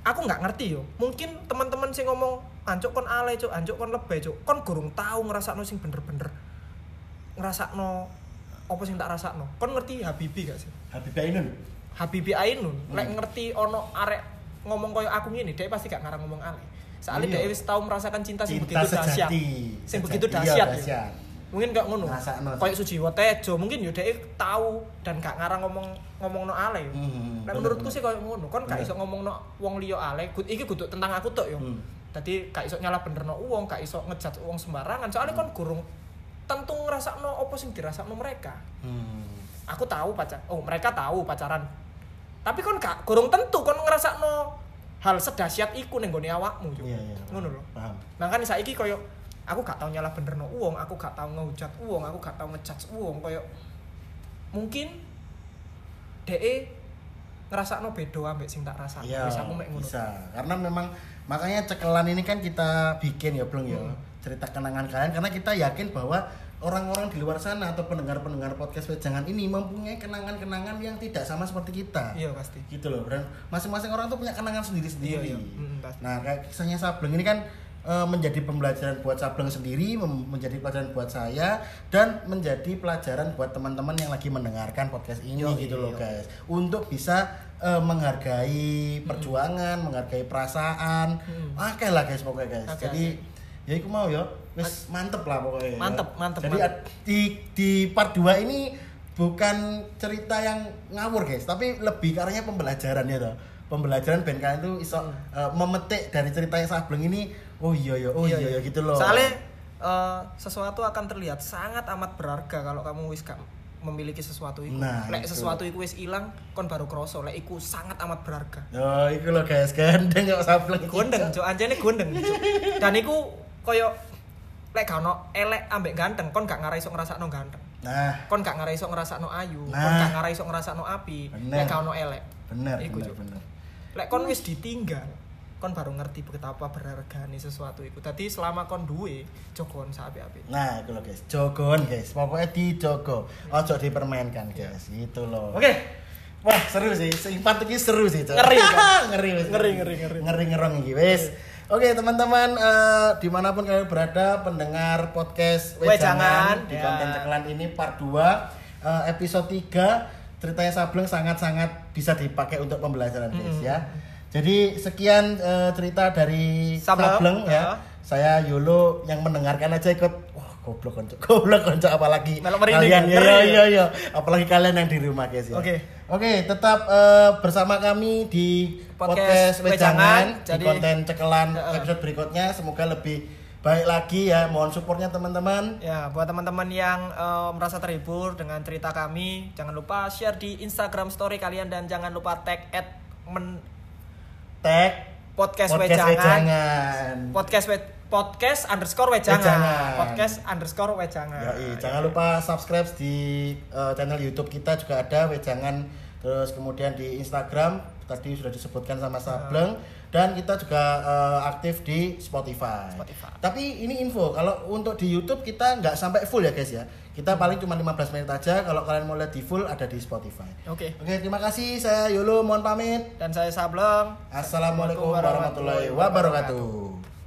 [SPEAKER 2] aku nggak ngerti yo mungkin teman-teman sing ngomong ancuk kon alay cuk ancuk kon lebay cuk kon gurung tahu ngerasakno sing bener-bener ngerasakno opo sing tak rasakno kon ngerti Habibi gak sih
[SPEAKER 1] Habib Ainun.
[SPEAKER 2] Habibi Ainun
[SPEAKER 1] Hmm.
[SPEAKER 2] lek ngerti ono arek ngomong koyo aku ngene dia pasti gak ngarang ngomong ale soalnya dia wis tau merasakan cinta sing
[SPEAKER 1] Cinta
[SPEAKER 2] begitu dahsyat. sing begitu
[SPEAKER 1] iya,
[SPEAKER 2] dahsyat ya.
[SPEAKER 1] dahsyat.
[SPEAKER 2] mungkin gak ngono? Koyo Sujiwo Tejo mungkin yo dia tahu dan gak ngarang ngomong ngomong no ale.
[SPEAKER 1] Hmm,
[SPEAKER 2] Nah,
[SPEAKER 1] bener,
[SPEAKER 2] menurutku
[SPEAKER 1] bener.
[SPEAKER 2] sih koyo ngono. Kon gak iso ngomong no wong liya ale. Gud- iki kudu tentang aku tok yo.
[SPEAKER 1] Hmm.
[SPEAKER 2] Tadi gak iso nyalah bener no uang, gak iso ngejat uang sembarangan. Soalnya kon gurung tentu ngerasa no opo sing dirasakno mereka.
[SPEAKER 1] Hmm.
[SPEAKER 2] aku tahu pacar oh mereka tahu pacaran. Tapi kon gak gorong tentu kon ngrasakno hal sedahsyat iku ning gone awakmu Cuk.
[SPEAKER 1] Iya, iya.
[SPEAKER 2] ngono lho
[SPEAKER 1] Paham.
[SPEAKER 2] makanya saiki koyo aku gak tau nyalah benerno uang aku gak tau ngehujat uang aku gak tau ngejudge uang koyo mungkin DE ngrasakno bedo ambek sing tak rasakno
[SPEAKER 1] Iya,
[SPEAKER 2] wis aku ngono
[SPEAKER 1] bisa. Karena memang makanya cekelan ini kan kita bikin ya, Bleng ya.
[SPEAKER 2] Hmm.
[SPEAKER 1] Cerita kenangan kalian karena kita yakin bahwa orang-orang di luar sana atau pendengar-pendengar podcast Wejangan ini mempunyai kenangan-kenangan yang tidak sama seperti kita.
[SPEAKER 2] iya pasti
[SPEAKER 1] Gitu loh. Dan masing-masing orang tuh punya kenangan sendiri-sendiri.
[SPEAKER 2] Iya, iya. Hmm, pasti.
[SPEAKER 1] Nah, kayak kisahnya Sableng ini kan eh, menjadi pembelajaran buat Sableng sendiri, menjadi pelajaran buat saya dan menjadi pelajaran buat teman-teman yang lagi mendengarkan podcast ini
[SPEAKER 2] Yoi,
[SPEAKER 1] gitu loh,
[SPEAKER 2] yoi.
[SPEAKER 1] guys. Untuk bisa eh, menghargai perjuangan, menghargai perasaan.
[SPEAKER 2] Hmm.
[SPEAKER 1] Oke lah guys pokoknya guys.
[SPEAKER 2] Oke,
[SPEAKER 1] Jadi ya iku mau ya. Wis mantep lah pokoknya. ya.
[SPEAKER 2] Mantep, mantep,
[SPEAKER 1] Jadi
[SPEAKER 2] mantep.
[SPEAKER 1] di di part 2 ini bukan cerita yang ngawur guys, tapi lebih ke arahnya pembelajaran ya toh. Pembelajaran ben kalian tuh iso eh, memetik dari cerita yang Sableng ini, oh iya ya, oh iya, ya gitu loh.
[SPEAKER 2] soalnya eh, sesuatu akan terlihat sangat amat berharga kalau kamu wis memiliki sesuatu itu
[SPEAKER 1] Nah,
[SPEAKER 2] lek
[SPEAKER 1] itu.
[SPEAKER 2] sesuatu itu wis hilang kon baru kroso lek iku sangat amat berharga
[SPEAKER 1] Oh, iku loh guys, gandeng kok Sableng.
[SPEAKER 2] gondeng cok anjane gondeng cok dan iku koyo lek gak ono elek ambek ganteng kon gak ngarai iso ngrasakno ganteng
[SPEAKER 1] Nah,
[SPEAKER 2] kon gak ngarai iso ngrasakno ayu kon
[SPEAKER 1] Nah.
[SPEAKER 2] gak ngarai iso ngrasakno api
[SPEAKER 1] Bener.
[SPEAKER 2] lek gak ono elek
[SPEAKER 1] bener,
[SPEAKER 2] Iku,
[SPEAKER 1] bener, bener.
[SPEAKER 2] lek kon wis ditinggal kon baru ngerti betapa berhargane sesuatu itu tadi selama kon duwe jogon sapi-api
[SPEAKER 1] Nah, itu loh guys, jogon guys, pokoknya dijogo, ojo dipermainkan guys, itu loh.
[SPEAKER 2] oke
[SPEAKER 1] Wah seru sih, iki seru sih Cok.
[SPEAKER 2] Ngeri, kan?
[SPEAKER 1] ngeri, wis.
[SPEAKER 2] Ngeri, ngeri, ngeri.
[SPEAKER 1] ngeri ngerong iki wis. Oke teman-teman, eh, di mana pun kalian berada, pendengar podcast
[SPEAKER 2] Wejangan,
[SPEAKER 1] di
[SPEAKER 2] ya.
[SPEAKER 1] konten cekelan ini part 2 eh, episode 3 ceritanya Sableng sangat-sangat bisa dipakai untuk pembelajaran guys
[SPEAKER 2] Mm-mm.
[SPEAKER 1] ya. Jadi sekian eh, cerita dari
[SPEAKER 2] Sableng,
[SPEAKER 1] Sableng, ya.
[SPEAKER 2] ya.
[SPEAKER 1] Saya Yolo yang mendengarkan aja ikut wah goblok konco. Goblok konco apalagi kalian ya, ya,
[SPEAKER 2] ya.
[SPEAKER 1] ya, apalagi kalian yang di rumah guys ya.
[SPEAKER 2] Oke.
[SPEAKER 1] Oke, tetap eh, bersama kami di podcast,
[SPEAKER 2] Podcast
[SPEAKER 1] Wejangan, di konten cekelan
[SPEAKER 2] Heeh.
[SPEAKER 1] episode berikutnya semoga lebih baik lagi ya. Mohon supportnya teman-teman.
[SPEAKER 2] Ya, buat teman-teman yang eh, merasa terhibur dengan cerita kami, jangan lupa share di Instagram story kalian dan jangan lupa tag at men
[SPEAKER 1] Tag
[SPEAKER 2] podcast,
[SPEAKER 1] podcast
[SPEAKER 2] wejangan,
[SPEAKER 1] Wejangan.
[SPEAKER 2] podcast we, podcast underscore wejangan,
[SPEAKER 1] Wejangan.
[SPEAKER 2] podcast underscore wejangan.
[SPEAKER 1] Yoi, jangan lupa subscribe di eh, channel YouTube kita juga ada Wejangan terus kemudian di Instagram tadi sudah disebutkan sama Sableng dan kita juga eh, aktif di Spotify.
[SPEAKER 2] Spotify.
[SPEAKER 1] Tapi ini info kalau untuk di YouTube kita nggak sampai full ya guys ya. Kita paling cuma 15 menit aja. Kalau kalian mau lihat di full ada di Spotify.
[SPEAKER 2] Oke.
[SPEAKER 1] Oke, terima kasih. Saya Yolo, mohon pamit.
[SPEAKER 2] Dan saya Sableng.
[SPEAKER 1] Assalamualaikum warahmatullahi wabarakatuh.